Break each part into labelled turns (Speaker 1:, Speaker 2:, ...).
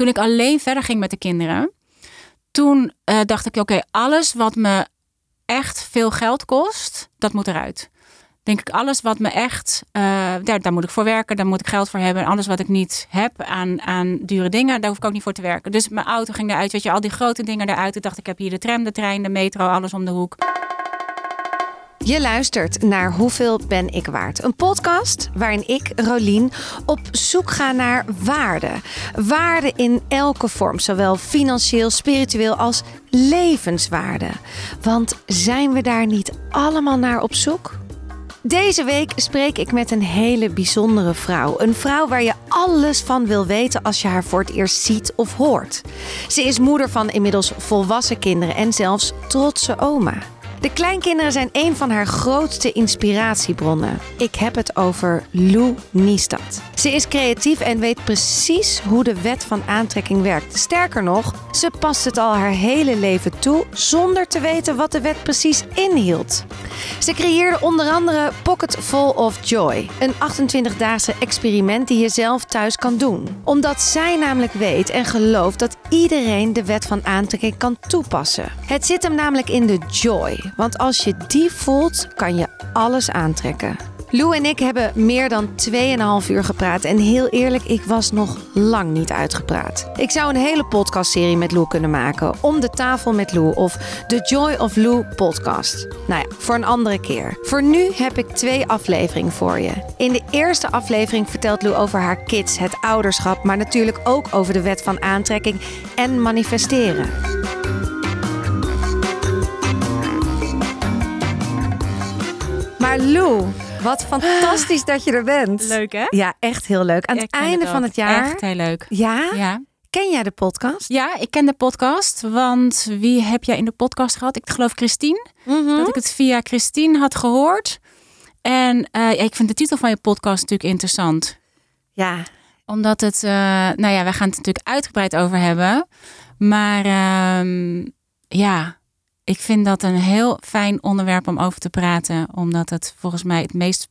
Speaker 1: Toen ik alleen verder ging met de kinderen, toen eh, dacht ik, oké, alles wat me echt veel geld kost, dat moet eruit. Denk ik, alles wat me echt, eh, daar, daar moet ik voor werken, daar moet ik geld voor hebben. En alles wat ik niet heb aan, aan dure dingen, daar hoef ik ook niet voor te werken. Dus mijn auto ging eruit, weet je, al die grote dingen eruit. Ik dacht, ik heb hier de tram, de trein, de metro, alles om de hoek.
Speaker 2: Je luistert naar Hoeveel ben ik waard? Een podcast waarin ik, Rolien, op zoek ga naar waarde. Waarde in elke vorm, zowel financieel, spiritueel als levenswaarde. Want zijn we daar niet allemaal naar op zoek? Deze week spreek ik met een hele bijzondere vrouw. Een vrouw waar je alles van wil weten als je haar voor het eerst ziet of hoort. Ze is moeder van inmiddels volwassen kinderen en zelfs trotse oma. De kleinkinderen zijn een van haar grootste inspiratiebronnen. Ik heb het over Lou Niestad. Ze is creatief en weet precies hoe de wet van aantrekking werkt. Sterker nog, ze past het al haar hele leven toe zonder te weten wat de wet precies inhield. Ze creëerde onder andere Pocket Full of Joy, een 28-daagse experiment die je zelf thuis kan doen. Omdat zij namelijk weet en gelooft dat iedereen de wet van aantrekking kan toepassen. Het zit hem namelijk in de joy. Want als je die voelt, kan je alles aantrekken. Lou en ik hebben meer dan 2,5 uur gepraat. En heel eerlijk, ik was nog lang niet uitgepraat. Ik zou een hele podcastserie met Lou kunnen maken. Om de tafel met Lou of de Joy of Lou podcast. Nou ja, voor een andere keer. Voor nu heb ik twee afleveringen voor je. In de eerste aflevering vertelt Lou over haar kids, het ouderschap. Maar natuurlijk ook over de wet van aantrekking en manifesteren. Maar Lou, wat fantastisch dat je er bent.
Speaker 1: Leuk hè?
Speaker 2: Ja, echt heel leuk. Aan het einde van het jaar.
Speaker 1: Echt heel leuk.
Speaker 2: Ja?
Speaker 1: Ja.
Speaker 2: Ken jij de podcast?
Speaker 1: ja, ik ken de podcast, want wie heb jij in de podcast gehad? Ik geloof Christine.
Speaker 2: Mhm.
Speaker 1: Dat ik het via Christine had gehoord. En eh, ik vind de titel van je podcast natuurlijk interessant.
Speaker 2: Ja.
Speaker 1: Omdat het, eh, nou ja, wij gaan het natuurlijk uitgebreid over hebben. Maar ehm, ja, ik vind dat een heel fijn onderwerp om over te praten. Omdat het volgens mij het meest,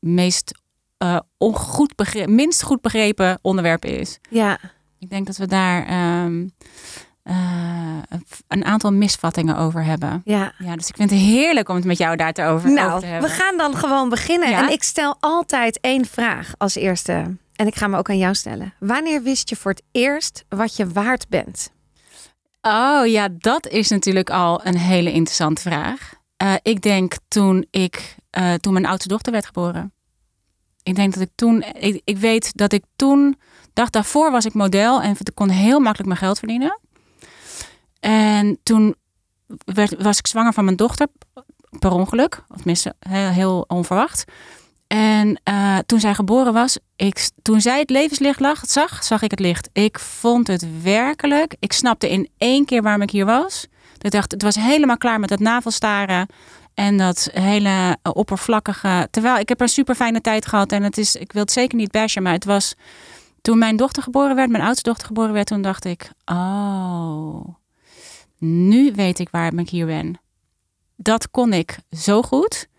Speaker 1: meest eh, ongoed begre- minst goed begrepen onderwerp is.
Speaker 2: Ja.
Speaker 1: Ik denk dat we daar ehm, eh, een aantal misvattingen over hebben.
Speaker 2: Ja.
Speaker 1: Ja, dus ik vind het heerlijk om het met jou daar te over, over
Speaker 2: Nou,
Speaker 1: te
Speaker 2: we
Speaker 1: hebben.
Speaker 2: gaan dan gewoon beginnen.
Speaker 1: Ja?
Speaker 2: En ik stel altijd één vraag als eerste. En ik ga me ook aan jou stellen. Wanneer wist je voor het eerst wat je waard bent?
Speaker 1: Oh ja, dat is natuurlijk al een hele interessante vraag. Eh, ik denk toen ik eh, toen mijn oudste dochter werd geboren. Ik denk dat ik toen, ik, weet dat ik toen, dag daarvoor was ik model en kon heel makkelijk mijn geld verdienen. En toen was ik zwanger van mijn dochter per ongeluk, of tenminste heel onverwacht. En eh, toen zij geboren was, ik, toen zij het levenslicht lag, zag, zag ik het licht. Ik vond het werkelijk. Ik snapte in één keer waarom ik hier was. Ik dacht, het was helemaal klaar met dat navelstaren en dat hele oppervlakkige. Terwijl ik heb een super fijne tijd gehad en het is, ik wil het zeker niet bashen, maar het was toen mijn dochter geboren werd, mijn oudste dochter geboren werd, toen dacht ik, oh, nu weet ik waarom ik hier ben. Dat kon ik zo goed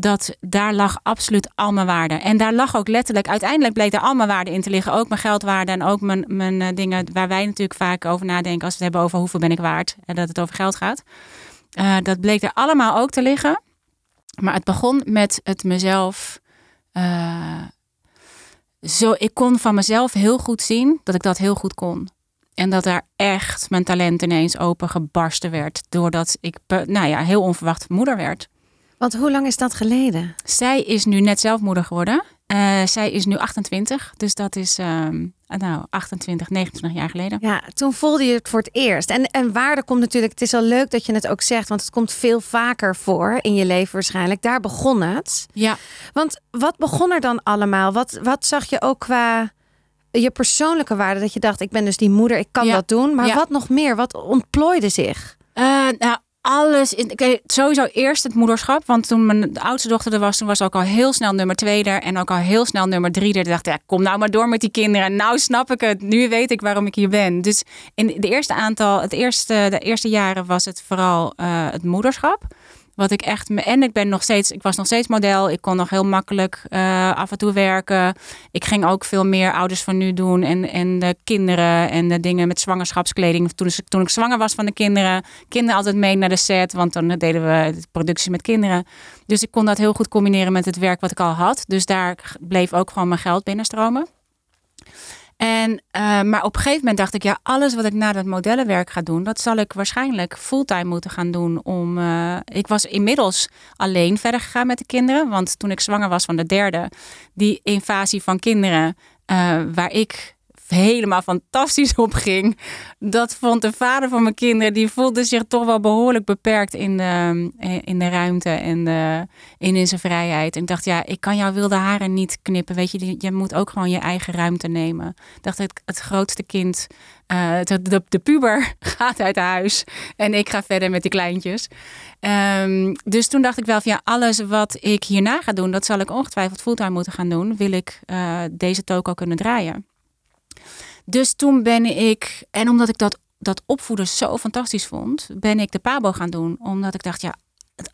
Speaker 1: dat daar lag absoluut al mijn waarde. En daar lag ook letterlijk, uiteindelijk bleek daar al mijn waarde in te liggen. Ook mijn geldwaarde en ook mijn, mijn eh, dingen waar wij natuurlijk vaak over nadenken als we het hebben over hoeveel ben ik waard en dat het over geld gaat. Eh, dat bleek er allemaal ook te liggen. Maar het begon met het mezelf. eh, zo, ik kon van mezelf heel goed zien dat ik dat heel goed kon. En dat daar echt mijn talent ineens open gebarsten werd. Doordat ik, nou ja, heel onverwacht moeder werd.
Speaker 2: Want hoe lang is dat geleden?
Speaker 1: Zij is nu net zelf moeder geworden. Eh, zij is nu 28. Dus dat is ehm, nou, 28, 29 jaar geleden.
Speaker 2: Ja, toen voelde je het voor het eerst. En, en waarde komt natuurlijk, het is al leuk dat je het ook zegt, want het komt veel vaker voor in je leven waarschijnlijk. Daar begon het.
Speaker 1: Ja,
Speaker 2: Want wat begon er dan allemaal? Wat, wat zag je ook qua je persoonlijke waarde? Dat je dacht, ik ben dus die moeder, ik kan
Speaker 1: Ja.
Speaker 2: dat doen. Maar
Speaker 1: Ja.
Speaker 2: wat nog meer? Wat ontplooide zich?
Speaker 1: Eh, nou, alles. In, kijk, sowieso eerst het moederschap. Want toen mijn oudste dochter er was, toen was ook al heel snel nummer twee er. En ook al heel snel nummer drie er. Dacht, ja, kom nou maar door met die kinderen. Nou snap ik het. Nu weet ik waarom ik hier ben. Dus in de eerste aantal, het eerste, de eerste jaren was het vooral eh, het moederschap. Wat ik echt. En ik ben nog steeds. Ik was nog steeds model. Ik kon nog heel makkelijk eh, af en toe werken. Ik ging ook veel meer ouders van nu doen. En, en de kinderen en de dingen met zwangerschapskleding. Toen, toen ik zwanger was van de kinderen. Kinderen altijd mee naar de set. Want dan deden we de productie met kinderen. Dus ik kon dat heel goed combineren met het werk wat ik al had. Dus daar bleef ook gewoon mijn geld binnenstromen. En, eh, maar op een gegeven moment dacht ik, ja, alles wat ik na dat modellenwerk ga doen, dat zal ik waarschijnlijk fulltime moeten gaan doen. Om, eh, ik was inmiddels alleen verder gegaan met de kinderen. Want toen ik zwanger was van de derde, die invasie van kinderen, eh, waar ik helemaal fantastisch op ging. Dat vond de vader van mijn kinderen, die voelde zich toch wel behoorlijk beperkt in de, in de ruimte en de, in, in zijn vrijheid. En ik dacht, ja, ik kan jouw wilde haren niet knippen. Weet je, je moet ook gewoon je eigen ruimte nemen. Ik dacht, het, het grootste kind, eh, de, de, puber, gaat uit huis. En ik ga verder met die kleintjes. Ehm, dus toen dacht ik wel van ja, alles wat ik hierna ga doen, dat zal ik ongetwijfeld fulltime moeten gaan doen. Wil ik eh, deze toko kunnen draaien. Dus toen ben ik, en omdat ik dat, dat opvoeden zo fantastisch vond, ben ik de Pabo gaan doen. Omdat ik dacht, ja,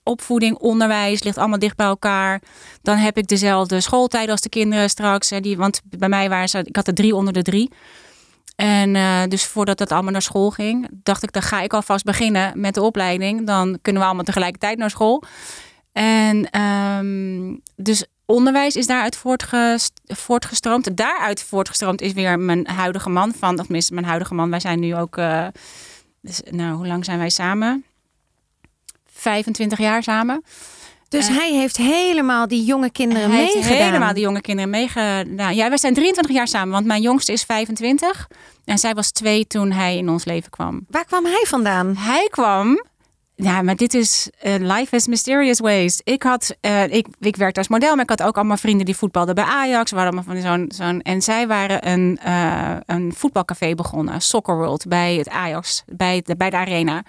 Speaker 1: opvoeding, onderwijs ligt allemaal dicht bij elkaar. Dan heb ik dezelfde schooltijd als de kinderen straks. Hè, die, want bij mij waren ze, ik had er drie onder de drie. En uh, dus voordat het allemaal naar school ging, dacht ik, dan ga ik alvast beginnen met de opleiding. Dan kunnen we allemaal tegelijkertijd naar school. En um, dus onderwijs is daaruit voortgest voortgestroomd. Daaruit voortgestroomd is weer mijn huidige man van, of tenminste mijn huidige man. Wij zijn nu ook, uh, dus, nou, hoe lang zijn wij samen? 25 jaar samen.
Speaker 2: Dus uh, hij heeft helemaal die jonge kinderen
Speaker 1: hij
Speaker 2: meegedaan.
Speaker 1: Heeft helemaal die jonge kinderen meegedaan. Ja, wij zijn 23 jaar samen, want mijn jongste is 25. En zij was twee toen hij in ons leven kwam.
Speaker 2: Waar kwam hij vandaan?
Speaker 1: Hij kwam ja, maar dit is uh, life is mysterious ways. Ik had, uh, ik, ik werkte als model, maar ik had ook allemaal vrienden die voetbalden bij Ajax. We allemaal van zo'n, zo'n, en zij waren een, uh, een voetbalcafé begonnen, Soccer World, bij het Ajax, bij de, bij de arena.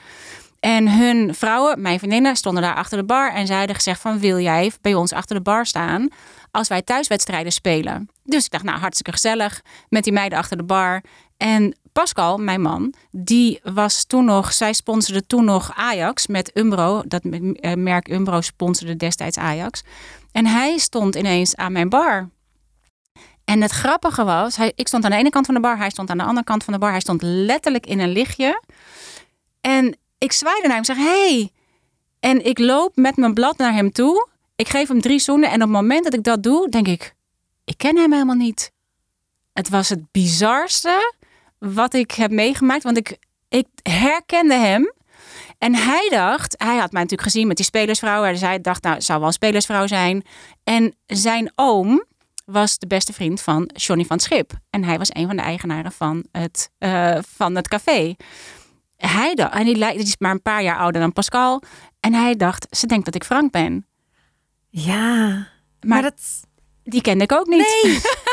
Speaker 1: En hun vrouwen, mijn vriendinnen, stonden daar achter de bar en hadden gezegd van wil jij bij ons achter de bar staan als wij thuiswedstrijden spelen. Dus ik dacht, nou hartstikke gezellig met die meiden achter de bar. En Pascal, mijn man, die was toen nog, zij sponsorde toen nog Ajax met Umbro. Dat merk Umbro sponsorde destijds Ajax. En hij stond ineens aan mijn bar. En het grappige was, hij, ik stond aan de ene kant van de bar, hij stond aan de andere kant van de bar. Hij stond letterlijk in een lichtje. En ik zwaaide naar hem zeg, hey. En ik loop met mijn blad naar hem toe. Ik geef hem drie zoenen en op het moment dat ik dat doe, denk ik, ik ken hem helemaal niet. Het was het bizarste wat ik heb meegemaakt. Want ik, ik herkende hem. En hij dacht, hij had mij natuurlijk gezien met die spelersvrouw. Hij dacht, nou, het zou wel een spelersvrouw zijn. En zijn oom was de beste vriend van Johnny van Schip. En hij was een van de eigenaren van het, uh, van het café. Hij dacht, en die, die is maar een paar jaar ouder dan Pascal. En hij dacht, ze denkt dat ik Frank ben.
Speaker 2: Ja, maar,
Speaker 1: maar
Speaker 2: dat...
Speaker 1: die kende ik ook niet.
Speaker 2: Nee.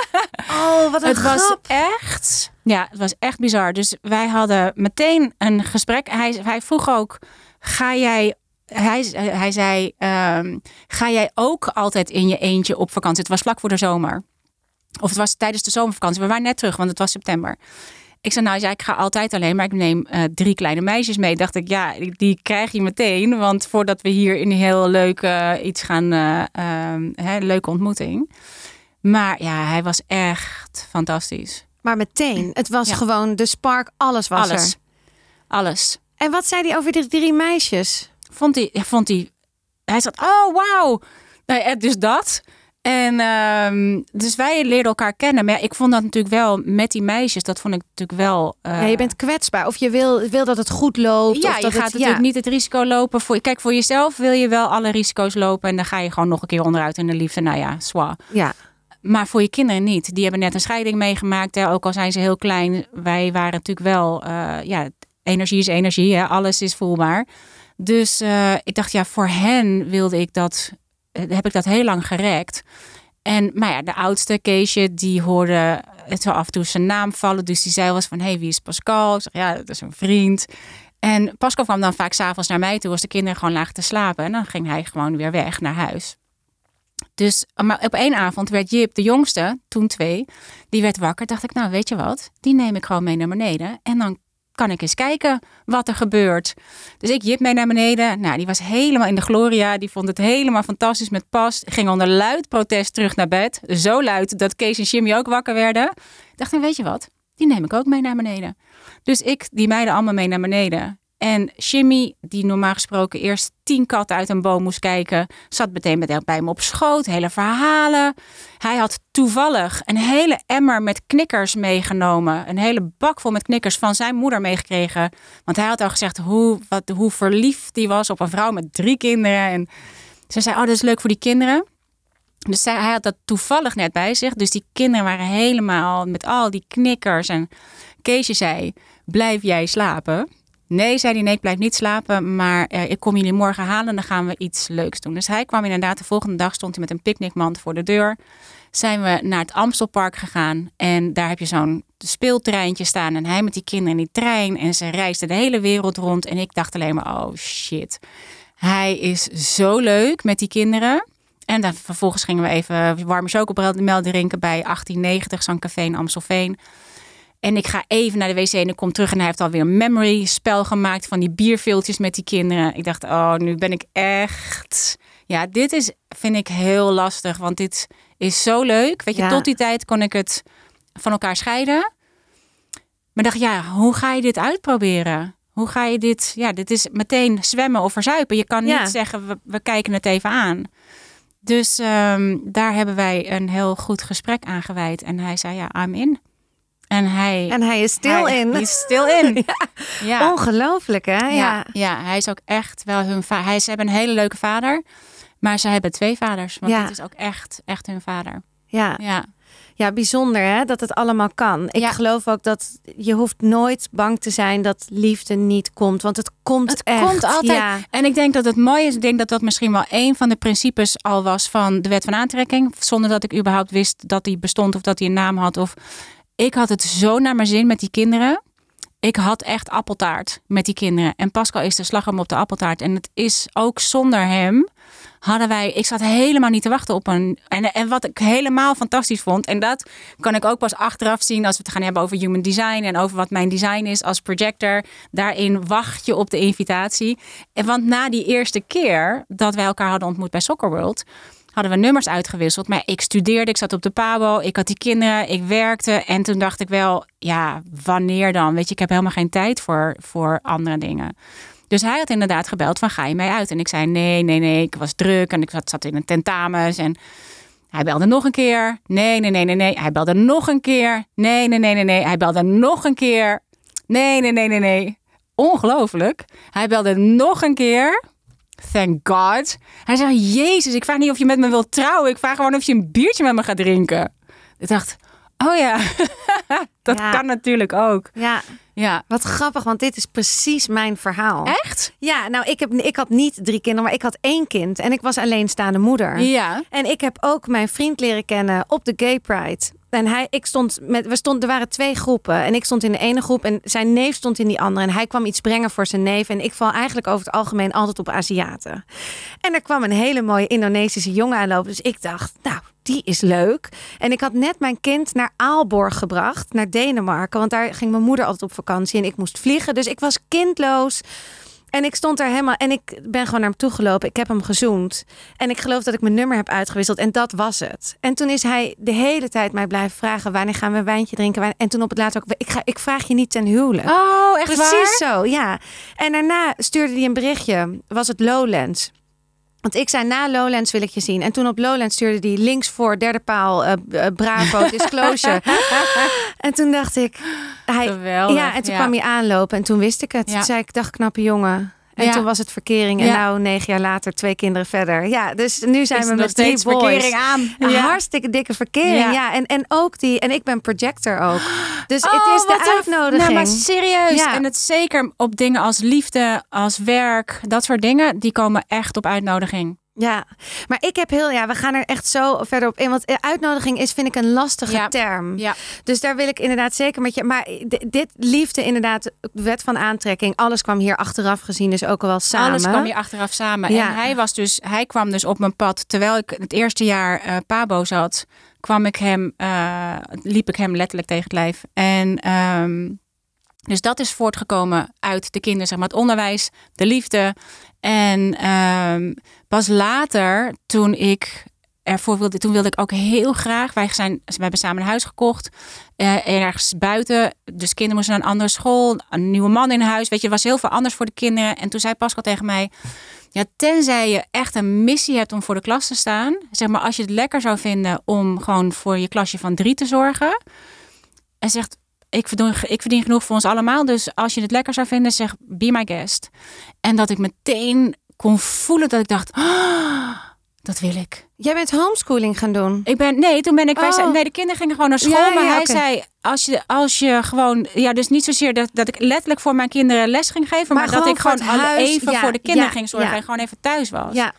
Speaker 2: Oh, wat een
Speaker 1: het
Speaker 2: grap.
Speaker 1: was echt, ja, het was echt bizar. Dus wij hadden meteen een gesprek. Hij, hij vroeg ook, ga jij, hij, hij zei, um, ga jij ook altijd in je eentje op vakantie? Het was vlak voor de zomer. Of het was tijdens de zomervakantie. We waren net terug, want het was september. Ik zei, nou ja, ik ga altijd alleen, maar ik neem uh, drie kleine meisjes mee. Dacht ik, ja, die, die, krijg je meteen. Want voordat we hier in een heel leuk uh, iets gaan, uh, hè, leuke ontmoeting. Maar ja, hij was echt fantastisch.
Speaker 2: Maar meteen, het was ja. gewoon de spark, alles was
Speaker 1: alles.
Speaker 2: er.
Speaker 1: Alles.
Speaker 2: En wat zei hij over die drie meisjes?
Speaker 1: Vond hij, ja, vond hij, hij zat, oh wauw. Nee, dus dat. En um, dus wij leerden elkaar kennen. Maar ja, ik vond dat natuurlijk wel met die meisjes, dat vond ik natuurlijk wel. Uh,
Speaker 2: ja, je bent kwetsbaar. Of je wil, wil dat het goed loopt.
Speaker 1: Ja,
Speaker 2: of dat
Speaker 1: je gaat
Speaker 2: het,
Speaker 1: natuurlijk
Speaker 2: ja.
Speaker 1: niet het risico lopen. Voor, kijk, voor jezelf wil je wel alle risico's lopen. En dan ga je gewoon nog een keer onderuit in de liefde. Nou ja, zwaar.
Speaker 2: Ja.
Speaker 1: Maar voor je kinderen niet. Die hebben net een scheiding meegemaakt. Hè. Ook al zijn ze heel klein. Wij waren natuurlijk wel, uh, ja, energie is energie. Hè. Alles is voelbaar. Dus uh, ik dacht, ja, voor hen wilde ik dat, heb ik dat heel lang gerekt. En, maar ja, de oudste, Keesje, die hoorde het zo af en toe zijn naam vallen. Dus die zei was van, hé, hey, wie is Pascal? Zeg, ja, dat is een vriend. En Pascal kwam dan vaak s'avonds naar mij toe als de kinderen gewoon lagen te slapen. En dan ging hij gewoon weer weg naar huis. Dus maar op één avond werd Jip, de jongste, toen twee, die werd wakker. Dacht ik, nou weet je wat, die neem ik gewoon mee naar beneden. En dan kan ik eens kijken wat er gebeurt. Dus ik jip mee naar beneden. Nou, die was helemaal in de gloria. Die vond het helemaal fantastisch met pas. Ging onder luid protest terug naar bed. Zo luid dat Kees en Jimmy ook wakker werden. Ik dacht, weet je wat? Die neem ik ook mee naar beneden. Dus ik die meiden allemaal mee naar beneden. En Jimmy, die normaal gesproken eerst tien katten uit een boom moest kijken, zat meteen bij me op schoot, hele verhalen. Hij had toevallig een hele emmer met knikkers meegenomen. Een hele bak vol met knikkers van zijn moeder meegekregen. Want hij had al gezegd hoe, wat, hoe verliefd hij was op een vrouw met drie kinderen. En ze zei, oh, dat is leuk voor die kinderen. Dus hij had dat toevallig net bij zich. Dus die kinderen waren helemaal met al die knikkers. En Keesje zei, blijf jij slapen? Nee, zei hij, nee, ik blijf niet slapen, maar eh, ik kom jullie morgen halen en dan gaan we iets leuks doen. Dus hij kwam inderdaad, de volgende dag stond hij met een picknickmand voor de deur. Zijn we naar het Amstelpark gegaan en daar heb je zo'n speeltreintje staan en hij met die kinderen in die trein en ze reisden de hele wereld rond en ik dacht alleen maar, oh shit. Hij is zo leuk met die kinderen. En dan vervolgens gingen we even warme chocomel drinken bij 1890, zo'n café in Amstelveen. En ik ga even naar de wc en ik kom terug en hij heeft alweer een memory spel gemaakt van die bierveeltjes met die kinderen. Ik dacht, oh, nu ben ik echt. Ja, dit is, vind ik heel lastig, want dit is zo leuk. Weet je, tot die tijd kon ik het van elkaar scheiden. Maar dacht, ja, hoe ga je dit uitproberen? Hoe ga je dit? Ja, dit is meteen zwemmen of verzuipen. Je kan niet zeggen, we, we, kijken het even aan. Dus um, daar hebben wij een heel goed gesprek aan gewijd. En hij zei, ja, I'm in.
Speaker 2: En hij, en hij is stil in.
Speaker 1: Hij is stil in.
Speaker 2: ja. Ongelooflijk, hè?
Speaker 1: Ja. ja, hij is ook echt wel hun vader. Hij, ze hebben een hele leuke vader. Maar ze hebben twee vaders. Want ja. het is ook echt, echt hun vader.
Speaker 2: Ja. ja. Ja, bijzonder hè, dat het allemaal kan. Ik geloof ook dat je hoeft nooit bang te zijn dat liefde niet komt. Want het komt
Speaker 1: het
Speaker 2: echt.
Speaker 1: komt altijd. En ik denk dat het mooie is. Ik denk dat dat misschien wel een van de principes al was van de wet van aantrekking. Zonder dat ik überhaupt wist dat die bestond of dat hij een naam had. Of ik had het zo naar mijn zin met die kinderen. Ik had echt appeltaart met die kinderen. En Pascal is de slagroom op de appeltaart. En het is ook zonder hem hadden wij. Ik zat helemaal niet te wachten op een. En, en wat ik helemaal fantastisch vond. En dat kan ik ook pas achteraf zien als we het gaan hebben over human design. En over wat mijn design is als projector. Daarin wacht je op de invitatie. En want na die eerste keer dat wij elkaar hadden ontmoet bij Soccer World hadden we nummers uitgewisseld. Maar ik studeerde, ik zat op de Pabo, ik had die kinderen, ik werkte. En toen dacht ik wel, ja, wanneer dan? Weet je, ik heb helemaal geen tijd voor, voor andere dingen. Dus hij had inderdaad gebeld van, ga je mij uit? En ik zei, nee, nee, nee, ik was druk en ik zat, zat in een tentamens. En hij belde nog een keer. Nee, nee, nee, nee, nee. Hij belde nog een keer. Nee, nee, nee, nee, nee. Hij belde nog een keer. Nee, nee, nee, nee, nee. Ongelooflijk. Hij belde nog een keer. Thank God. Hij zei, Jezus, ik vraag niet of je met me wilt trouwen. Ik vraag gewoon of je een biertje met me gaat drinken. Ik dacht, oh ja, dat kan natuurlijk ook.
Speaker 2: Ja. Ja. Wat grappig, want dit is precies mijn verhaal.
Speaker 1: Echt?
Speaker 2: Ja, nou, ik, heb, ik had niet drie kinderen, maar ik had één kind. En ik was alleenstaande moeder.
Speaker 1: Ja.
Speaker 2: En ik heb ook mijn vriend leren kennen op de Gay Pride. En hij, ik stond met, we stonden, er waren twee groepen. En ik stond in de ene groep en zijn neef stond in die andere. En hij kwam iets brengen voor zijn neef. En ik val eigenlijk over het algemeen altijd op Aziaten. En er kwam een hele mooie Indonesische jongen aanlopen. Dus ik dacht, nou, die is leuk. En ik had net mijn kind naar Aalborg gebracht, naar Denemarken. Want daar ging mijn moeder altijd op vakantie en ik moest vliegen. Dus ik was kindloos. En ik stond daar helemaal en ik ben gewoon naar hem toe gelopen. Ik heb hem gezoend. En ik geloof dat ik mijn nummer heb uitgewisseld. En dat was het. En toen is hij de hele tijd mij blijven vragen: wanneer gaan we een wijntje drinken? En toen op het laatst ook: ik, ga, ik vraag je niet ten huwelijk.
Speaker 1: Oh, echt
Speaker 2: Precies zo, ja. En daarna stuurde hij een berichtje. Was het Lowlands? Want ik zei na Lowlands wil ik je zien. En toen op Lowlands stuurde hij links voor derde paal uh, Bravo Disclosure. en toen dacht ik, hij,
Speaker 1: Geweldig,
Speaker 2: ja, en toen kwam hij aanlopen en toen wist ik het. Toen zei ik, dag knappe jongen. En toen was het verkering. En nou, negen jaar later, twee kinderen verder. Ja, dus nu zijn we met drie boys.
Speaker 1: verkering aan.
Speaker 2: Een hartstikke dikke verkering. Ja. En, en ook die... En ik ben projector ook. Dus het oh, is de uitnodiging.
Speaker 1: Nou, maar serieus. En het zeker op dingen als liefde, als werk. Dat soort dingen. Die komen echt op uitnodiging.
Speaker 2: Ja, maar ik heb heel, ja, we gaan er echt zo verder op in. Want uitnodiging is, vind ik, een lastige term.
Speaker 1: Ja.
Speaker 2: Dus daar wil ik inderdaad zeker met je. Maar dit liefde, inderdaad, wet van aantrekking, alles kwam hier achteraf gezien, dus ook wel samen.
Speaker 1: Alles kwam hier achteraf samen. Ja. En hij was dus, hij kwam dus op mijn pad terwijl ik het eerste jaar uh, Pabo zat, kwam ik hem, uh, liep ik hem letterlijk tegen het lijf. En um, Dus dat is voortgekomen uit de kinderen, zeg maar, het onderwijs, de liefde. En ehm, pas later, toen ik ervoor wilde, toen wilde ik ook heel graag. Wij, zijn, we hebben samen een huis gekocht. Uh, ergens buiten. Dus kinderen moesten naar een andere school. Een nieuwe man in huis. Weet je, er was heel veel anders voor de kinderen. En toen zei Pascal tegen mij. Ja, tenzij je echt een missie hebt om voor de klas te staan. Zeg maar, als je het lekker zou vinden om gewoon voor je klasje van drie te zorgen. En zegt, ik verdien, ik verdien genoeg voor ons allemaal. Dus als je het lekker zou vinden, zeg, be my guest. En dat ik meteen kon voelen dat ik dacht, oh, dat wil ik.
Speaker 2: Jij bent homeschooling gaan doen?
Speaker 1: Ik ben, nee, toen ben ik, wij zijn, oh. nee, de kinderen gingen gewoon naar school. maar hij zei, als je, als je gewoon, ja, dus niet zozeer dat, dat ik letterlijk voor mijn kinderen les ging geven, maar, dat ik gewoon even voor de kinderen ging zorgen en gewoon even thuis was. Ja.